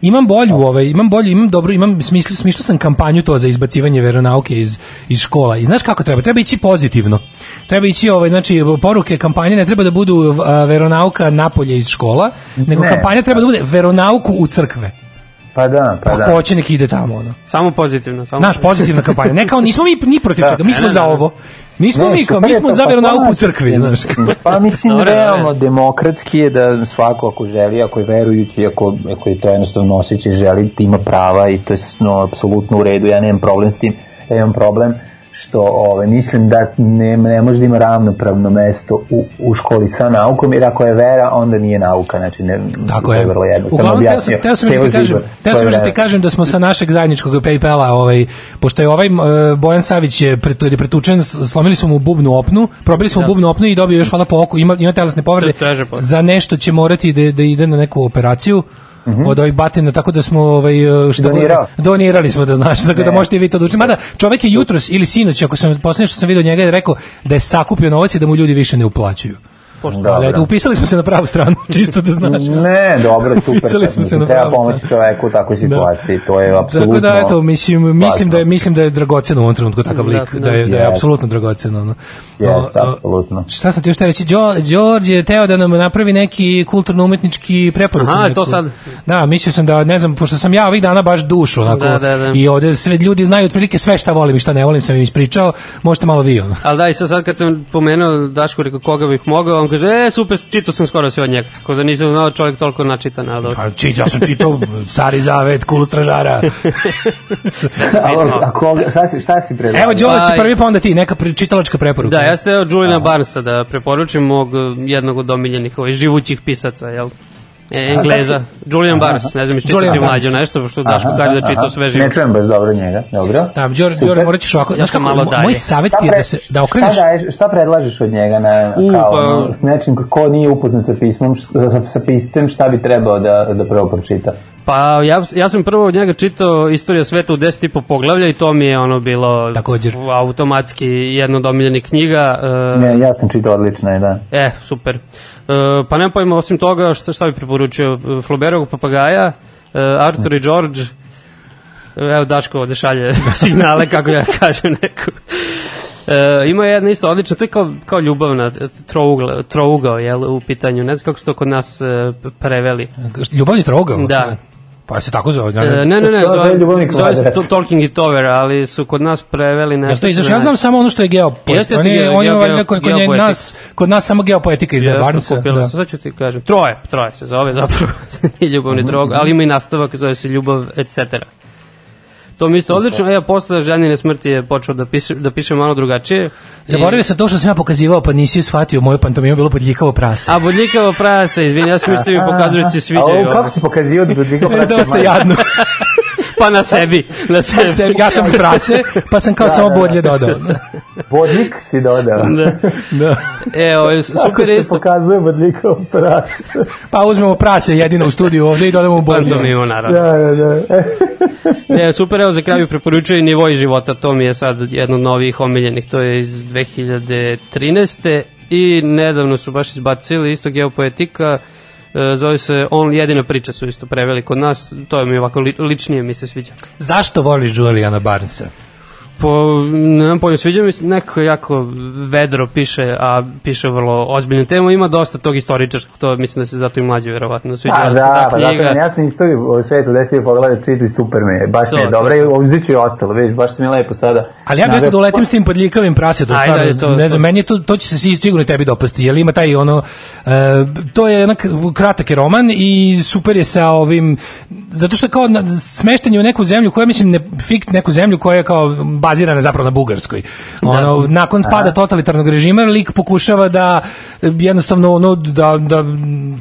S1: Imam bolju, ovaj, imam bolju, imam dobro, imam smislu, smišljao sam kampanju to za izbacivanje veronauke iz, iz škola. I znaš kako treba? Treba ići pozitivno. Treba ići, ovaj, znači, poruke kampanje ne treba da budu a, veronauka napolje iz škola, nego
S6: Ne.
S1: kampanja treba da bude veronauku u crkve.
S6: Pa da, pa
S1: Pa
S6: da.
S1: ko hoće nek ide tamo, ono.
S2: Samo pozitivno. Samo
S1: Naš pozitivna kampanja. Ne kao, nismo mi ni protiv
S6: Da.
S1: čega, mi smo
S2: Ne, ne,
S1: za
S2: ne.
S1: ovo. Nismo
S6: Ne,
S1: mi kao, mi smo
S6: to,
S1: za
S6: pa
S1: veronauku u crkvi, znaš. *laughs*
S6: Pa mislim,
S2: Dobro,
S6: realno, demokratski je da svako ako želi, ako je verujući, ako, ako je to jednostavno osjeća želi, ima prava i to je no, apsolutno u redu, ja nemam problem s tim, ja imam problem što ove, mislim da ne, ne može da ima ravnopravno mesto u, u školi sa naukom, jer ako je vera, onda nije nauka, znači ne,
S1: Tako je.
S6: je. vrlo jednostavno
S1: Uglavnom, teo sam,
S6: objasnio.
S1: teo sam još da ti
S6: Tevo
S1: kažem,
S6: Zibor,
S1: teo sam još da ti kažem da smo sa našeg zajedničkog Paypala, ovaj, pošto je ovaj uh, Bojan Savić je pret, pretučen, slomili su mu bubnu opnu, probili su mu bubnu opnu i dobio još hvala po oku, ima, ima telesne povrede, za nešto će morati da, da ide na neku operaciju, od ovih batina, tako da smo ovaj, uh, šta.
S6: Donirao.
S1: donirali smo da znaš, tako da
S6: Ne.
S1: možete i vi to da učinite. Mada čovek je jutros ili sinoć, ako sam posljednje što sam vidio njega je rekao da je sakupio novac i da mu ljudi više ne uplaćuju.
S6: Dobro.
S1: Ali eto, upisali smo se na pravu stranu, *laughs* čisto da znaš.
S6: Ne, dobro, super.
S1: Upisali smo se na
S6: Treba
S1: pravu
S6: pomoći
S1: stranu.
S6: čoveku u takvoj situaciji, to je apsolutno...
S1: Tako da eto mislim mislim
S6: važno.
S1: da je mislim da je dragoceno u ovom trenutku takav
S2: Da,
S1: lik,
S2: da.
S1: da je da je apsolutno dragoceno. ono.
S6: Jeste, apsolutno.
S1: Šta sam ti još te reći? Đo- Đorđe je teo da nam napravi neki kulturno-umetnički preporuk.
S2: Aha,
S1: neku.
S2: to sad.
S1: Da, mislio sam da, ne znam, pošto sam ja ovih dana baš dušu, onako,
S2: Da, da, da.
S1: i ovde sve ljudi znaju otprilike sve šta volim i šta ne volim, sam im ispričao, možete malo vi, ono.
S2: Ali da, i sad, sad kad sam pomenuo Dašku, rekao koga bih mogao, on kaže, e, super, čitao sam skoro sve od njega. Tako da nisam znao čovjek toliko načitan, ali dobro.
S1: Pa, čit, ja sam čitao Stari zavet, Kulu stražara. *laughs* *laughs*
S6: A, a koga, šta si, šta si predao?
S1: Evo, Đorđe,
S2: Aj.
S1: prvi pa onda ti, neka čitalačka preporuka.
S2: Da, ja ste evo Juliana Barnesa da preporučim mog eh, jednog od omiljenih ovaj, živućih pisaca, jel? E, Engleza, Julian Bars, ne znam, iščitati
S1: Barnes.
S2: mlađo nešto, pošto Daško kaže da čitao sve živo.
S6: Ne čujem baš dobro njega, dobro.
S1: Da, Đor. Đor, morat ćeš ovako.
S2: Ja sam malo dalje.
S1: Moj savjet ti je da se da okreneš.
S6: Šta, daješ, šta predlažeš od njega na,
S2: U,
S6: kao,
S2: pa-
S6: s nečim ko nije upoznat sa pismom, sa, sa piscem, šta bi trebao da, da prvo pročita?
S2: Pa ja, ja sam prvo od njega čitao Istorija sveta u 10 i po poglavlja i to mi je ono bilo
S1: Također.
S2: automatski jedna od omiljenih knjiga. e,
S6: Ne, ja sam čitao odlično, je, da.
S2: E, super. E, pa nema pojma, osim toga, šta, šta bi preporučio? E, Flaubertovog papagaja, e, Arthur i George, E, evo Daško ovde šalje *laughs* signale, kako ja kažem neku. E, ima jedna isto odlična, to je kao, kao ljubavna trougla, trougao jel, u pitanju, ne znam kako se to kod nas e, preveli.
S1: Ljubavni trougao.
S2: Da.
S1: Pa se tako zove.
S2: E, ne, ne, ne,
S6: To je
S2: zove, se Talking It Over, ali su kod nas preveli nešto.
S1: Jel to izašlo? Ja znam samo ono što je geopoetika.
S2: Jeste, jeste,
S1: On je,
S2: geo-
S1: on je kod, kod, nje- nas, kod nas samo geopoetika Barnesa.
S2: kupili
S1: Da.
S2: sad ću ti kažem. Troje, troje se zove zapravo, nije *laughs* ljubavni drog, ali ima i nastavak, zove se ljubav, etc. To mi isto odlično, e, a posle ženjene smrti je počeo da piše, da piše malo drugačije. I-
S1: Zaboravio sam to što sam ja pokazivao, pa nisi shvatio moju pantomimu, bilo podljikavo prase.
S2: A bodljikavo prase, izvini, ja sam mislio da mi ti se
S6: A ovo,
S2: sviđaju.
S6: kako si pokazio da
S1: Meni je *laughs* dosta jadno. *laughs*
S2: Pa na sebi, na sebi.
S1: Sebi- ja sam i prase, pa sam kao
S6: Da,
S1: samo
S6: da, da.
S1: bodlje dodao.
S6: Bodnik si dodao.
S2: Da.
S1: da.
S2: E, ovo, je super
S6: Kako
S2: isto.
S6: pokazuje Budvika prase?
S1: Pa uzmemo prase jedino u studiju ovde i dodamo u bodlje.
S2: Pantomimu, naravno.
S6: Da, da, da.
S2: Ne, super, evo za kraj bih preporučio i nivoj života, to mi je sad jedno od novih omiljenih, to je iz 2013. I nedavno su baš izbacili isto geopoetika, zove se On jedina priča su isto preveli kod nas, to mi ovako li, ličnije mi se sviđa.
S1: Zašto voliš Juliana Barnesa?
S2: Po, ne znam pojma, sviđa mi se nekako jako vedro piše, a piše vrlo ozbiljnu temu, ima dosta tog istoričarskog, to mislim da se zato i mlađe verovatno sviđa.
S6: A, da, pa
S2: ta
S6: zato
S2: knjiga.
S6: meni, ja sam istoriju o svetu deseti pogledao čitu i super mi je, baš mi je
S2: To,
S6: dobro i
S2: to.
S6: uzit ću i ostalo, vidiš, baš mi je lepo sada.
S1: Ali ja bih da uletim s tim podljikavim prasetom,
S2: Ajde,
S1: stvarno,
S2: to-
S1: ne znam,
S2: to-
S1: meni je to, to će se si- sigurno tebi dopasti, jer ima taj ono, e, to je jednak kratak je roman i super je sa ovim, zato što kao na, smeštenje u neku zemlju koja, mislim, ne, fiks, neku zemlju koja je kao bazirana zapravo na Bugarskoj. Ono, nakon pada totalitarnog režima, lik pokušava da jednostavno ono, da, da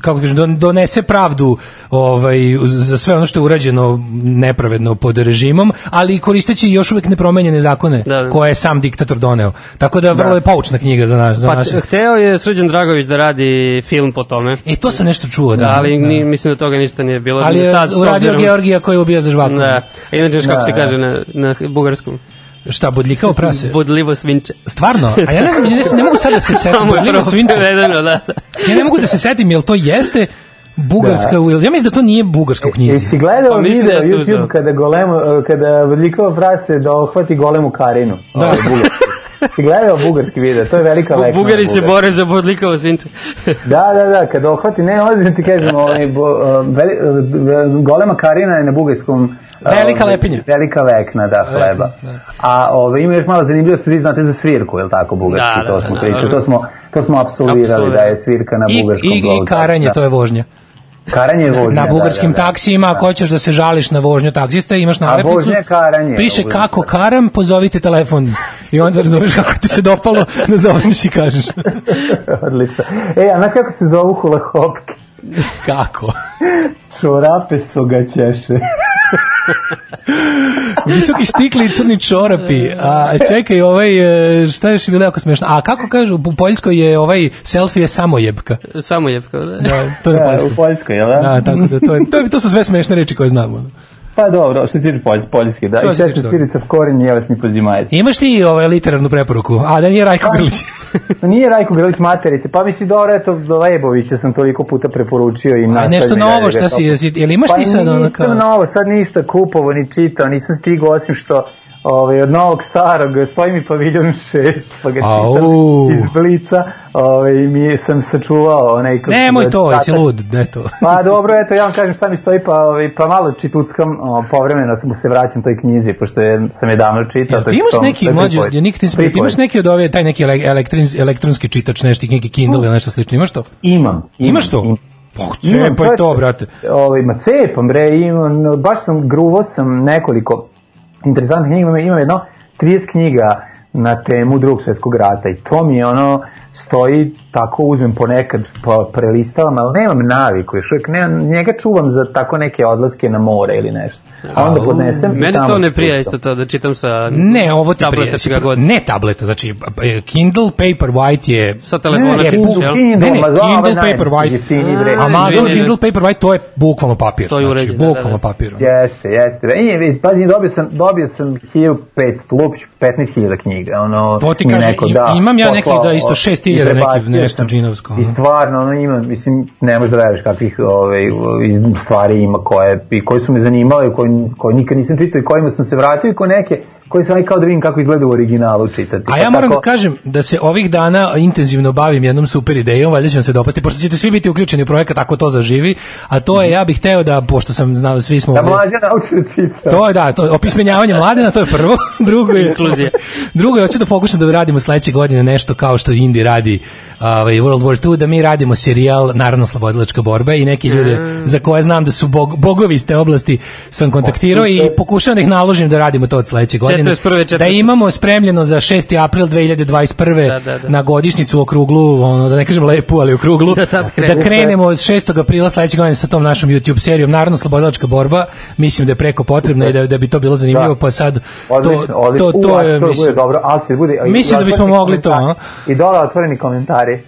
S1: kako kažem, don- donese pravdu ovaj, za sve ono što je urađeno nepravedno pod režimom, ali koristeći još uvek nepromenjene zakone
S2: Da, da.
S1: koje je sam diktator doneo. Tako da vrlo je poučna knjiga za naš za
S2: Pa
S1: naše.
S2: hteo je Srđan Dragović da radi film po tome.
S1: E to sam nešto čuo, da.
S2: Da, ali
S1: da.
S2: ni, mislim da toga ništa nije bilo.
S1: ali je
S2: Sad,
S1: uradio
S2: obzirom-
S1: Georgija koji je ubio za žvakom.
S2: Da, inače, kako
S6: Da,
S2: se
S6: da.
S2: kaže na, na bugarskom?
S1: Šta, bodljikao prase?
S2: Vodljivo svinče.
S1: Stvarno? A ja ne znam, ja ne, ne mogu sad da se setim. Bodljivo svinče.
S2: da. da.
S1: Ja ne mogu da se setim, jel to jeste bugarska, da. ja mislim da to nije bugarska u knjizi.
S6: Jesi gledao
S2: Pa
S6: video
S2: da
S6: YouTube
S2: uzeo.
S6: kada golemu, kada Vodlikova prase da ohvati golemu Karinu?
S1: Da.
S6: Ovaj, bugarski. Si gledao bugarski video, to je velika lekna.
S2: Bugari se bore za vodljivo svinče. *laughs*
S6: Da, da, da, kada ohvati, ne, ozbiljno ti kažem, ovaj, bo, uh, veli, uh, golema Karina je na bugarskom...
S1: Velika lepinja.
S6: Velika vekna, da, hleba. A ovaj, ima još malo zanimljivosti, vi znate za svirku, je li tako, bugarski,
S2: Da, da,
S6: to
S2: da,
S6: smo
S2: da,
S6: pričali,
S2: da.
S6: to smo, to smo apsolvirali da je svirka na
S1: I,
S6: bugarskom
S1: i, i
S6: blogu,
S1: karanje,
S6: da.
S1: to je vožnja.
S6: Karanje je vožnja,
S1: Na
S6: da,
S1: bugarskim
S6: da, da.
S1: taksijima, ako hoćeš da se žališ na vožnju taksista, imaš nalepnicu.
S6: vožnja je karanje,
S1: Piše kako karam, pozovite telefon. I onda razumeš kako ti se dopalo, nazoveš i kažeš. *laughs*
S6: Odlično. E, a znaš kako se zovu hula hopke?
S1: Kako?
S6: Čorape su ga ćeše.
S1: Visoki štikli i crni čorapi. A čekaj, ovaj, e, šta je još bilo jako smešno? A kako kažu, u Poljskoj je ovaj selfie je samojebka.
S2: Samo je, kao da.
S1: Da, to je
S6: Da,
S1: Poljskoj.
S6: u Poljskoj, jel da?
S1: Da, tako da to, je, to, je, to su sve smešne reči koje znamo.
S6: Pa dobro, što se tiče Polj, Poljske, da.
S1: Što
S6: I
S1: toga?
S6: cirica korin nije vas ni pozimajec.
S1: Imaš ti ovaj literarnu preporuku? A, da nije Rajko Grlić.
S6: Nije Rajko Grlić materice, pa misli dobro, eto, Lebovića sam toliko puta preporučio i
S1: A
S6: nastavim
S1: nešto novo, šta si, jel imaš ti sad
S6: Pa
S1: ono
S6: nisam novo, sad ništa kupovo ni čitao, nisam stigao osim što ovaj, od novog starog stoji mi paviljon 6, pa ga čitam iz blica, ovaj, mi sam sačuvao onaj...
S1: Nemoj to, jesi
S6: tatak.
S1: lud, ne to. *laughs*
S6: Pa dobro, eto, ja vam kažem šta mi stoji, pa, ovaj, pa malo čituckam, o, povremeno sam se vraćam toj knjizi, pošto je, sam je davno čitao.
S1: Jel ti imaš
S6: to-
S1: neki, mlađo, ja nikad nisam, ti imaš neki od ove, taj neki ele- elektrin- elektronski čitač, nešto, neki Kindle ili nešto slično, imaš to?
S6: Imam.
S1: Imaš to?
S6: imam. Imam,
S1: cepaj to, brate.
S6: Ovaj, ma cepam, bre, imam, baš sam, gruvo sam nekoliko interesantnih knjiga, imam, imam jedno 30 knjiga na temu drugog svjetskog rata i to mi je ono stoji tako uzmem ponekad pa prelistavam, ali nemam naviku još uvijek, ne, njega čuvam za tako neke odlaske na more ili nešto a onda podnesem i
S2: Mene
S6: tamo
S2: to ne prija
S6: to.
S2: isto to da čitam sa
S1: Ne, ovo ti
S2: tableta
S1: prije.
S2: čega god.
S1: Ne tableta, znači e, Kindle Paperwhite je
S2: Sa telefona
S6: Ne,
S2: čitaš,
S6: Kindle? Kindle,
S1: Ne, ne,
S6: ove
S1: Kindle Paperwhite. Amazon
S2: ne, ne, ne.
S1: Kindle Paperwhite to je bukvalno papir.
S2: To je
S1: znači,
S2: uređeno, da,
S1: bukvalno
S2: da.
S1: papir.
S6: Jeste, jeste. I, pazi, dobio sam, dobio sam 1500, lupić, 15.000 knjiga. Ono,
S1: To ti kaže,
S6: neko da,
S1: imam ja nekih da isto
S6: o,
S1: 6.000
S6: i prebacio
S1: nekih nešto džinovsko,
S6: I stvarno, ono ima, mislim, ne možeš da veruješ kakvih ovaj, iz- stvari ima koje, i koje su me zanimale, i koje, nikad nisam čitao i kojima sam se vratio i koje neke koji sam kao da vidim kako izgleda u originalu čitati.
S1: A
S6: Pa
S1: ja moram
S6: tako-
S1: da kažem da se ovih dana intenzivno bavim jednom super idejom, valjda će vam se dopasti, pošto ćete svi biti uključeni u projekat ako to zaživi, a to je, ja bih hteo da, pošto sam znao, svi smo...
S6: Da mlađa nauči da čita.
S1: To je da, to je opismenjavanje mladena, to je prvo. *laughs* Drugo je
S2: Inkluzija.
S1: Drugo je hoću da pokušam da radimo sledeće godine nešto kao što Indi radi ovaj World War II, da mi radimo serijal Narodno slobodilačka borba i neki ljude za koje znam da su bog, bogovi iz te oblasti sam kontaktirao i pokušavam da ih naložim da radimo to od sledeće godine.
S2: 41.,
S1: Da imamo spremljeno za 6. april 2021.
S2: Da, da, da.
S1: na godišnicu u okruglu, ono, da ne kažem lepu, ali okruglu, *laughs*
S2: Da tad
S1: da,
S2: krenemo.
S1: od 6. aprila sledeće godine sa tom našom YouTube serijom Narodno slobodilačka borba. Mislim da je preko potrebno i da, da bi to bilo zanimljivo,
S6: Da.
S1: pa sad
S6: Odlično,
S1: to,
S6: odlično.
S1: to,
S6: U,
S1: to
S6: a
S1: je,
S6: što bude
S1: mislim,
S6: dobro, ali će da bude...
S1: Mislim da bismo mogli to.
S6: I dole otvoreni komentari.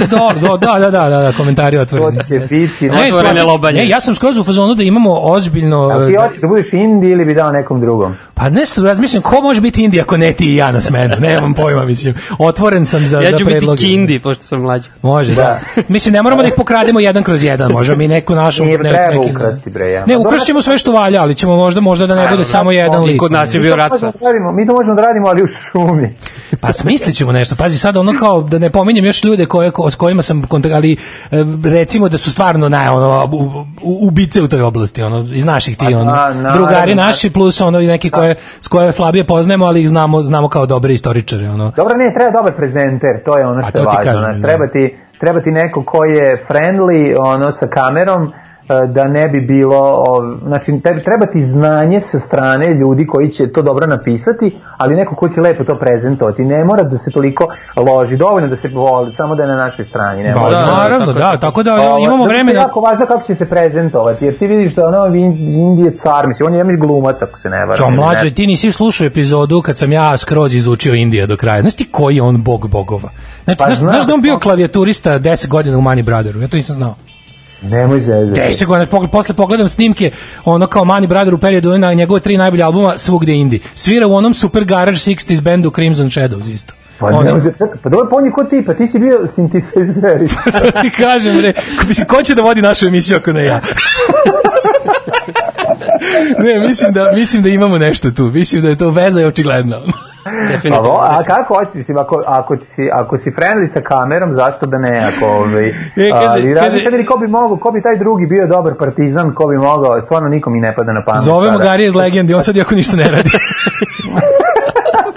S1: Do, do, da, da, da, da, da, komentari otvoreni.
S6: To će biti...
S1: Ne,
S2: Otvorene
S1: to-
S2: lobanje.
S1: Ne, ja sam skroz u fazonu da imamo ozbiljno...
S6: A ti
S1: da-
S6: hoćeš da budeš Indi ili bi dao nekom drugom?
S1: Pa nešto razmišljam, ko može biti Indija ako ne ti i ja na smenu? Nemam pojma, mislim. Otvoren sam za,
S2: Ja
S1: za
S2: ću biti
S1: predloge.
S2: kindi, pošto sam mlađi.
S1: Može, da. Mislim, ne moramo da ih pokrademo jedan kroz jedan, možemo mi neku našu...
S6: Nije
S1: ne-
S6: treba
S1: neki-
S6: ukrasti, bre, ja.
S1: Ne, ukrašćemo sve što valja, ali ćemo možda, možda da ne bude samo jedan
S2: I
S1: lik.
S2: kod nas je bio rat
S6: da radimo, mi to možemo da radimo, ali u šumi.
S1: Pa smislit ćemo nešto. Pazi, sad ono kao da ne pominjem još ljude koje, ko, s kojima sam kontakt, ali e, recimo da su stvarno na, ono, ubice u toj oblasti, ono, iz naših ti,
S6: Pa
S1: ono,
S6: da, naravno.
S1: drugari naši plus ono i neki koje, s koje slabije poznajemo, ali ih znamo, znamo kao dobre istoričare, ono.
S6: Dobro, ne, treba dobar prezenter, to je ono
S1: Pa
S6: što je važno.
S1: kažem,
S6: znaš,
S1: da.
S6: treba, ti, treba ti neko ko je friendly, ono, sa kamerom, da ne bi bilo, znači treba ti znanje sa strane ljudi koji će to dobro napisati, ali neko ko će lepo to prezentovati. Ne mora da se toliko loži, dovoljno da se voli, samo da je na našoj strani. Ne mora.
S2: da,
S1: naravno,
S2: tako
S1: da,
S2: je.
S1: tako da
S6: Ovo,
S1: imamo
S6: zato što je
S1: vremena.
S6: jako važno kako će se prezentovati, jer ti vidiš da ono Indije je car, mislim, on je, ja mislim, glumac, ako se ne varam.
S1: Čo, mlađe, ti nisi slušao epizodu kad sam ja skroz izučio Indija do kraja. Znaš ti koji je on bog bogova? Znači,
S6: Pa
S1: znaš, znaš da on bio klavijaturista 10 godina u Money Brotheru? Ja to nisam znao.
S6: Nemoj zezati.
S1: 10 godina, pogled, posle pogledam snimke, ono kao Money Brother u periodu na njegove tri najbolje albuma, svugde Indi. Svira u onom super garage 60s bandu Crimson Shadows isto.
S6: Pa,
S1: Ono-
S6: ne, pa dobro, pa on je ko ti, pa ti si bio sintisajzer. *laughs*
S1: Ti kažem, bre, ko, ko će da vodi našu emisiju ako ne ja? *laughs* ne, mislim da, mislim da imamo nešto tu. Mislim da je to veza je očigledno.
S6: Pa,
S2: Definitivno.
S6: vo, a kako hoćeš, mislim, ako, ako, ti si, ako si friendly sa kamerom, zašto da ne, ako, ovaj, *laughs*
S1: E, kaže-
S6: ali
S1: kaže-
S6: razmišljam ili ko bi mogao, ko bi taj drugi bio dobar partizan, ko bi mogao, stvarno nikom mi ne pada na pamet.
S1: Zovemo
S6: sada.
S1: Garija iz Legendi, on sad jako ništa ne radi. *laughs*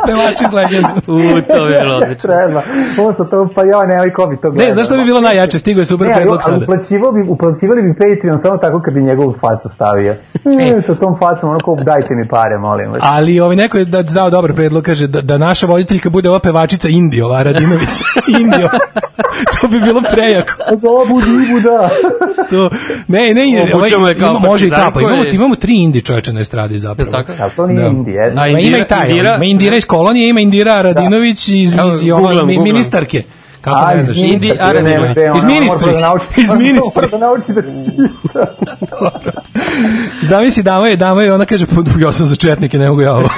S1: Pevač iz Legendi.
S2: U, to bi bilo odlično.
S6: Treba, on sa to, pa ja, nemoj ko bi to gledao.
S1: Ne, znaš šta bi bilo najjače? Stigo je super
S6: Ne,
S1: predlog
S6: ali
S1: sada.
S6: uplaćivao bi, uplaćivali bi Patreon samo tako kad bi njegovu facu stavio. *laughs* E, sa tom facom, ono kao, dajte mi pare, molim vas.
S1: Ali ovaj neko je da dao dobar predlog, kaže da, da naša voditeljka bude ova pevačica Indi, ova Radinović. *laughs* Indio. *laughs* to bi bilo prejako. *laughs*
S6: Za ovu divu, da. *laughs*
S1: To, ne, ne,
S2: kao
S1: ima, može i ta, pa
S2: partizanko
S1: imamo, imamo tri Indi čoveče na estradi zapravo.
S2: Tako?
S6: Ali to nije
S1: Da.
S2: A
S1: Ma ima
S2: Indira-
S1: i taj,
S2: Indira-
S1: ima Indira iz kolonije, ima Indira Radinović iz, iz, iz ova,
S2: googlam,
S1: mi-
S2: googlam.
S1: ministarke. Kako
S6: A,
S1: ne znaš?
S2: Indi
S6: ne,
S2: Aradinović.
S1: Iz ministri.
S6: da nauči-
S1: Iz *laughs* ministri.
S6: Da nauči da čita. *laughs*
S1: Zamisli dama je, dama je, ona kaže, pa, ja sam za četnike, ne mogu ja ovo.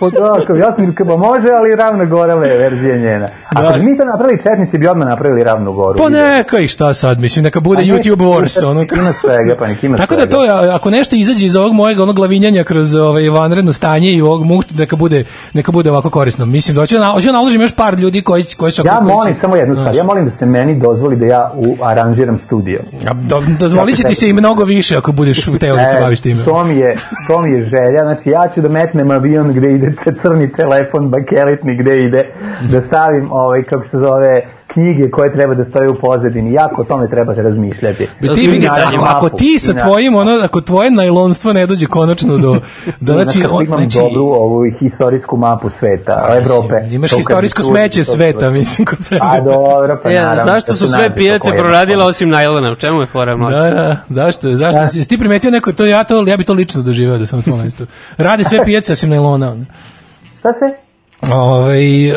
S6: Pa da, kao, ja sam kao, može, ali ravna gorale je verzija njena. Ako
S1: Da.
S6: bi mi to napravili četnici, bi odmah napravili ravnu goru.
S1: Pa neka i šta sad, mislim, neka bude
S6: A
S1: YouTube Wars. Ono,
S6: Ima svega, pa nek ima
S1: Tako da to, ako nešto izađe iz ovog mojeg onog glavinjanja kroz ovaj vanredno stanje i ovog mušta, neka bude, neka bude ovako korisno. Mislim, da hoću da, na- hoću da naložim još par ljudi koji, koji su...
S6: Ja molim samo jednu jednu stvar. Ja molim da se meni dozvoli da ja u, aranžiram studio.
S1: A do, dozvolit će ti se i mnogo više ako budeš teo da se
S6: E,
S1: baviš time.
S6: To mi, je, to mi je želja. Znači, ja ću da metnem avion gde ide crni telefon, bakelitni gde ide, da stavim, ovaj, kako se zove, knjige koje treba da stoje u pozadini. Jako o tome treba se razmišljati.
S2: Da
S1: ti vidi, ako, ako ti sa tvojim, ono, ako tvoje najlonstvo ne dođe konačno do... *laughs* do
S6: Znači,
S1: znači, on,
S6: imam
S1: znači,
S6: dobru ovu historijsku mapu sveta, Evrope.
S1: Imaš historijsko smeće sveta, mislim, kod sebe.
S6: A dobro, pa
S2: E,
S6: naravno.
S2: zašto
S6: da
S2: su sve pijace proradile osim najlona? U čemu je fora mlad?
S1: Da, da, zašto? Zašto?
S6: Da.
S1: Jesi ti primetio neko to ja to ja bi to lično doživeo da sam na tvojom mestu. Radi sve pijace osim najlona.
S6: Šta se?
S1: Ovaj e,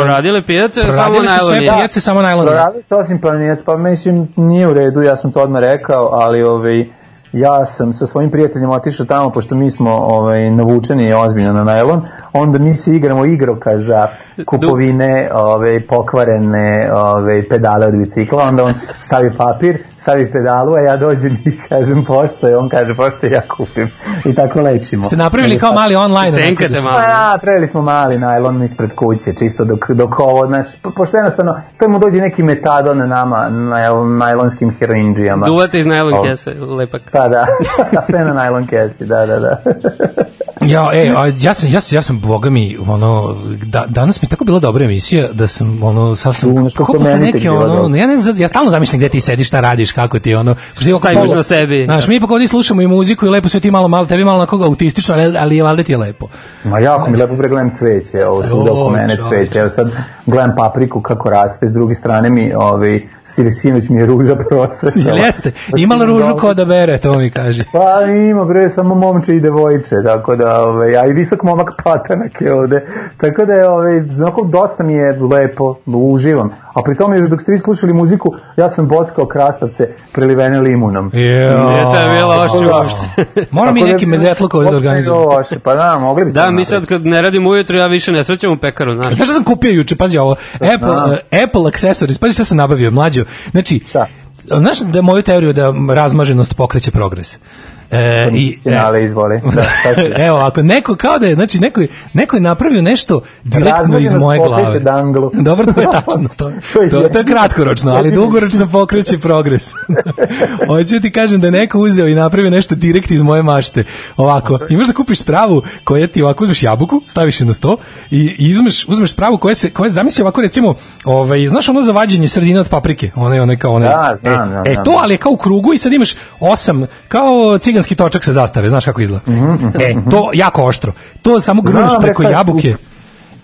S2: Proradile pijace, samo
S1: proradili su sve
S2: najlon je.
S1: pijace samo najlon.
S6: Proradili se osim planinac, pa mislim nije u redu, ja sam to odmah rekao, ali ovaj, ja sam sa svojim prijateljima otišao tamo, pošto mi smo ovaj, navučeni ozbiljno na najlon, onda mi se igramo igroka za kupovine ovaj, pokvarene ovaj, pedale od bicikla, onda on stavi papir, stavi pedalu, a ja dođem i *laughs* kažem pošto je, on kaže pošto ja kupim. I tako lečimo.
S1: Ste napravili kao mali online.
S2: Cenkate
S1: da
S2: malo.
S6: Pa ja, pravili smo mali najlon ispred kuće, čisto dok, dok ovo, znači, po- pošto jednostavno, to mu dođe neki metadon na nama, najl, najlonskim heroinđijama.
S2: Duvate iz najlon kese, lepak.
S6: Pa da, *laughs* sve na najlon kesi, da, da, da. *laughs*
S1: Ja, e, a ja sam, ja sam, ja sam, boga mi, ono, da, danas mi je tako bila dobra emisija da sam, ono, sasvim,
S6: kako
S1: posle neke, ono, ja ne znam, ja stalno zamišljam gde ti sediš, šta radiš, kako ti, ono, toga-
S2: na sebi?
S1: Znaš, mi ipak ovdje slušamo i muziku i lepo sve ti malo, malo, tebi malo onako autistično, ali, ali valjda ti je lepo.
S6: Ma jako mi lepo pregledam cveće, ovo svuda oko mene cveće. Evo sad gledam papriku kako raste, s druge strane mi, ovaj, sin- sinoć mi je ruža procvetala.
S1: Jel jeste?
S6: Pa *laughs*
S1: Imala ružu ko da bere, to mi kaže.
S6: Pa ima bre, samo momče i devojče, tako da, ovaj, a i visok momak *laughs* patanak je ovde, tako da je, ovaj, znako, dosta mi je lepo, uživam, a pri tome još dok ste vi slušali muziku, ja sam bockao krastavce prelivene limunom.
S1: Jo.
S2: Nije to je bilo loše
S6: Da.
S2: uopšte. *laughs*
S1: Mora mi
S6: da-
S1: neki mezetluk ovdje da organizujemo.
S6: loše, Pa da, mogli bi
S2: Da, mi sad kad ne radimo ujutro, ja više ne srećem u pekaru, znaš.
S1: Znaš šta sam kupio juče, pazi ovo, Apple, eh, Apple accessories, pazi šta sam nabavio, mlađo. Znači,
S6: Šta?
S1: znaš da je moju teoriju da razmaženost pokreće progres. E, i,
S6: ali izvoli. Da? *laughs*
S1: Evo, ako neko kao da je, znači neko je, neko je napravio nešto direktno iz
S6: Razmaženost
S1: moje glave. *laughs* Dobro, to je *laughs* tačno. To,
S6: To je
S1: to, je kratkoročno, ali dugoročno pokreće progres. Hoću ti kažem da je neko uzeo i napravio nešto direkt iz moje mašte. Ovako, imaš da kupiš spravu koja ti ovako uzmeš jabuku, staviš je na sto i, i uzmeš, uzmeš spravu koja se, koja zamisli ovako recimo, ovaj, znaš ono za vađenje sredine od paprike, one, one kao one.
S6: Da, znam,
S1: e,
S6: znam,
S1: e, to, ali je kao u krugu i sad imaš osam, kao ciganski točak sa zastave, znaš kako izgleda. E, to jako oštro. To samo gruneš preko
S6: šta je
S1: jabuke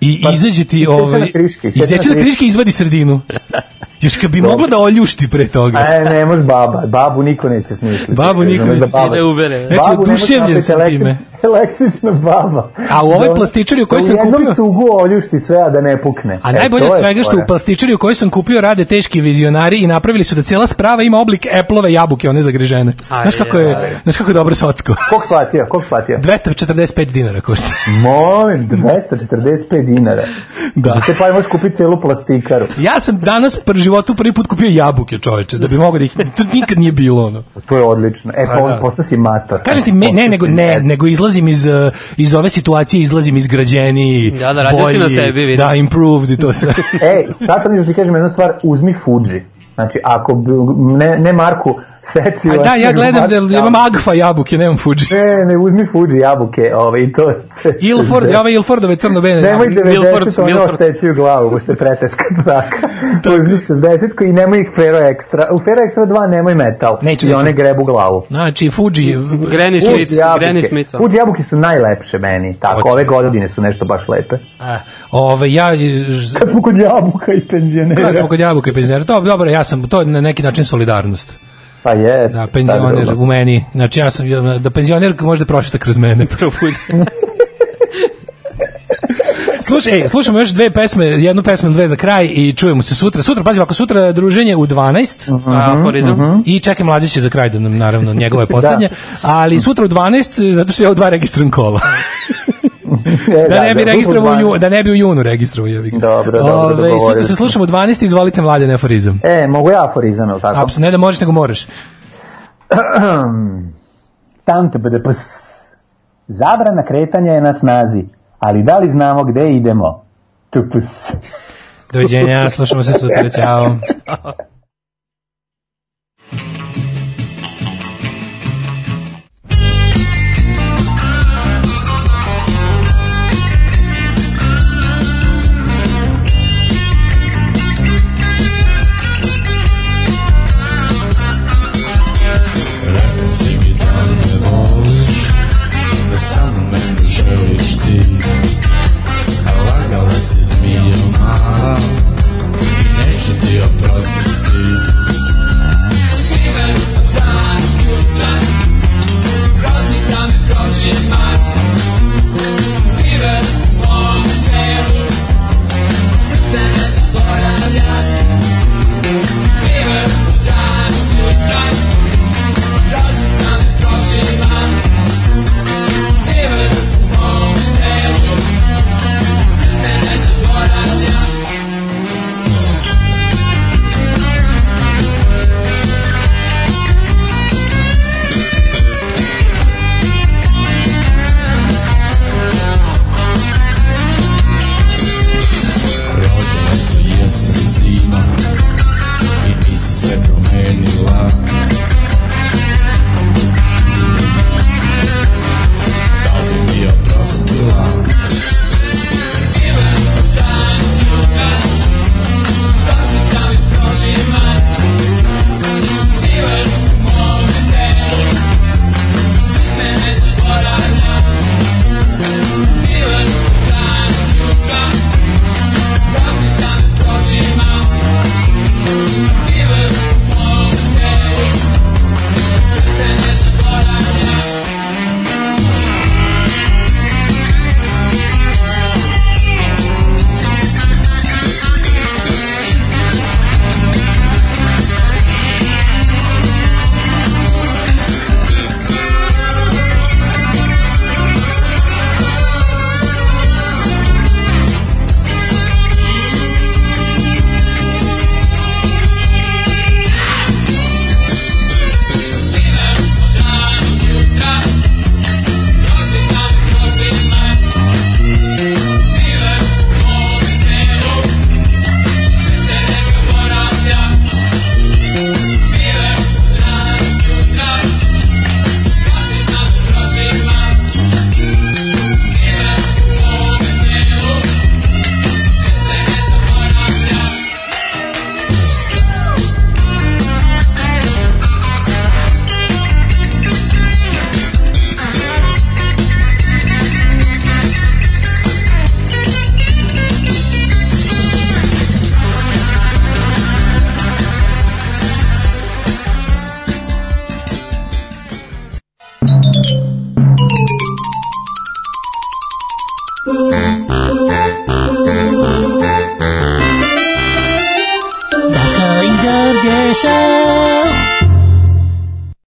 S1: i
S6: Pa,
S1: izađe ti ovaj
S6: kriška, isečena
S1: isečena
S6: kriška.
S1: kriška i izvadi sredinu. *laughs* Još kad bi moglo da oljušti pre toga.
S6: E, ne može baba, babu niko neće smisliti.
S1: Babu niko
S6: Razumeš
S1: neće
S6: da
S2: ubere.
S1: Znači,
S6: Babu ne može
S1: oduševljen sam time. *laughs*
S6: Električna baba.
S1: A u ovoj
S6: Da
S1: plastičari u kojoj
S6: da
S1: sam
S6: u jednom
S1: kupio-
S6: cugu oljušti sve, a da ne pukne.
S1: A
S6: E,
S1: najbolje od svega što u plastičari u kojoj sam kupio rade teški vizionari i napravili su da cijela sprava ima oblik eplove jabuke, one zagrižene.
S2: Aj,
S1: Znaš kako je,
S2: aj.
S1: znaš kako je dobro socko.
S6: Kog platio, kog platio?
S1: 245 dinara košta.
S6: Molim, 245 dinara.
S1: Da.
S6: Za te pare možeš kupiti celu plastikaru.
S1: Ja sam danas per životu prvi put kupio jabuke, čoveče, da bi mogao da ih... To nikad nije bilo ono.
S6: To je odlično. E, pa
S1: Pa
S6: on
S1: da.
S6: postao si mator.
S1: Kažem ti, me, ne,
S6: Postao
S1: nego, ne, nego izlazim iz, uh, iz ove situacije, izlazim izgrađeniji,
S2: Da, da, si na
S1: bolji,
S2: sebi, vidim.
S1: Da, improved i to sve. *laughs*
S6: E, sad sam da ti kažem jednu stvar, uzmi Fuji. Znači, ako ne, ne Marku Seciju...
S1: A da, ja gledam da
S6: Marku
S1: imam
S6: jabuke.
S1: Agfa jabuke, nemam Fuji.
S6: Ne, ne, uzmi Fuji jabuke, ovaj, i to je...
S1: Ilford, ja ove Ilfordove crno-bene
S6: Nemoj
S1: jabuke.
S6: 90,
S2: Milford,
S6: ono
S2: Milford.
S6: oštećuju glavu, pošto je preteška traka. *laughs* Uzmi 60 ko i nemoj ih Fero Extra. U Fero Extra 2 nemoj metal.
S1: Neću,
S6: I
S1: neću.
S6: one grebu glavu.
S1: Znači, Fuji,
S2: Granny Smith, Granny Smith.
S6: Fuji jabuke su najlepše meni. Tako,
S1: Hoće.
S6: ove godine su nešto baš lepe.
S1: a, ove, ja,
S6: Kad smo kod jabuka i penzionera.
S1: kad smo kod jabuke i penzionera, to dobro, ja sam, to je na neki način solidarnost.
S6: Pa jes.
S1: Da, penzioner u meni, znači ja sam, da penzioner može da prošeta kroz mene *laughs* prvo put. Slušaj, ej, slušamo još dve pesme, jednu pesmu dve za kraj i čujemo se sutra. Sutra, pazi, ako sutra je druženje u 12,
S6: Mhm.
S2: A, aforizam.
S1: I čekaj mladiće za kraj, da nam, naravno, njegove poslednje. *laughs* Ali sutra u 12, zato što ja u dva registrujem kola. *laughs*
S6: E,
S1: Da, ne bi
S6: budu
S1: registrovao da ne bi u junu registrovao jebi.
S6: Dobro, dobro,
S1: Ove, sutra se slušamo u 12, izvolite mlade aforizam.
S6: E, mogu ja aforizam, je li tako?
S1: Apsolutno, ne da možeš, nego moraš. *clears throat*
S6: Bude ps. Zabrana kretanja je na snazi, ali da li znamo gde idemo? Tu ps.
S8: Doviđenja, slušamo se sutra, *laughs* ćao.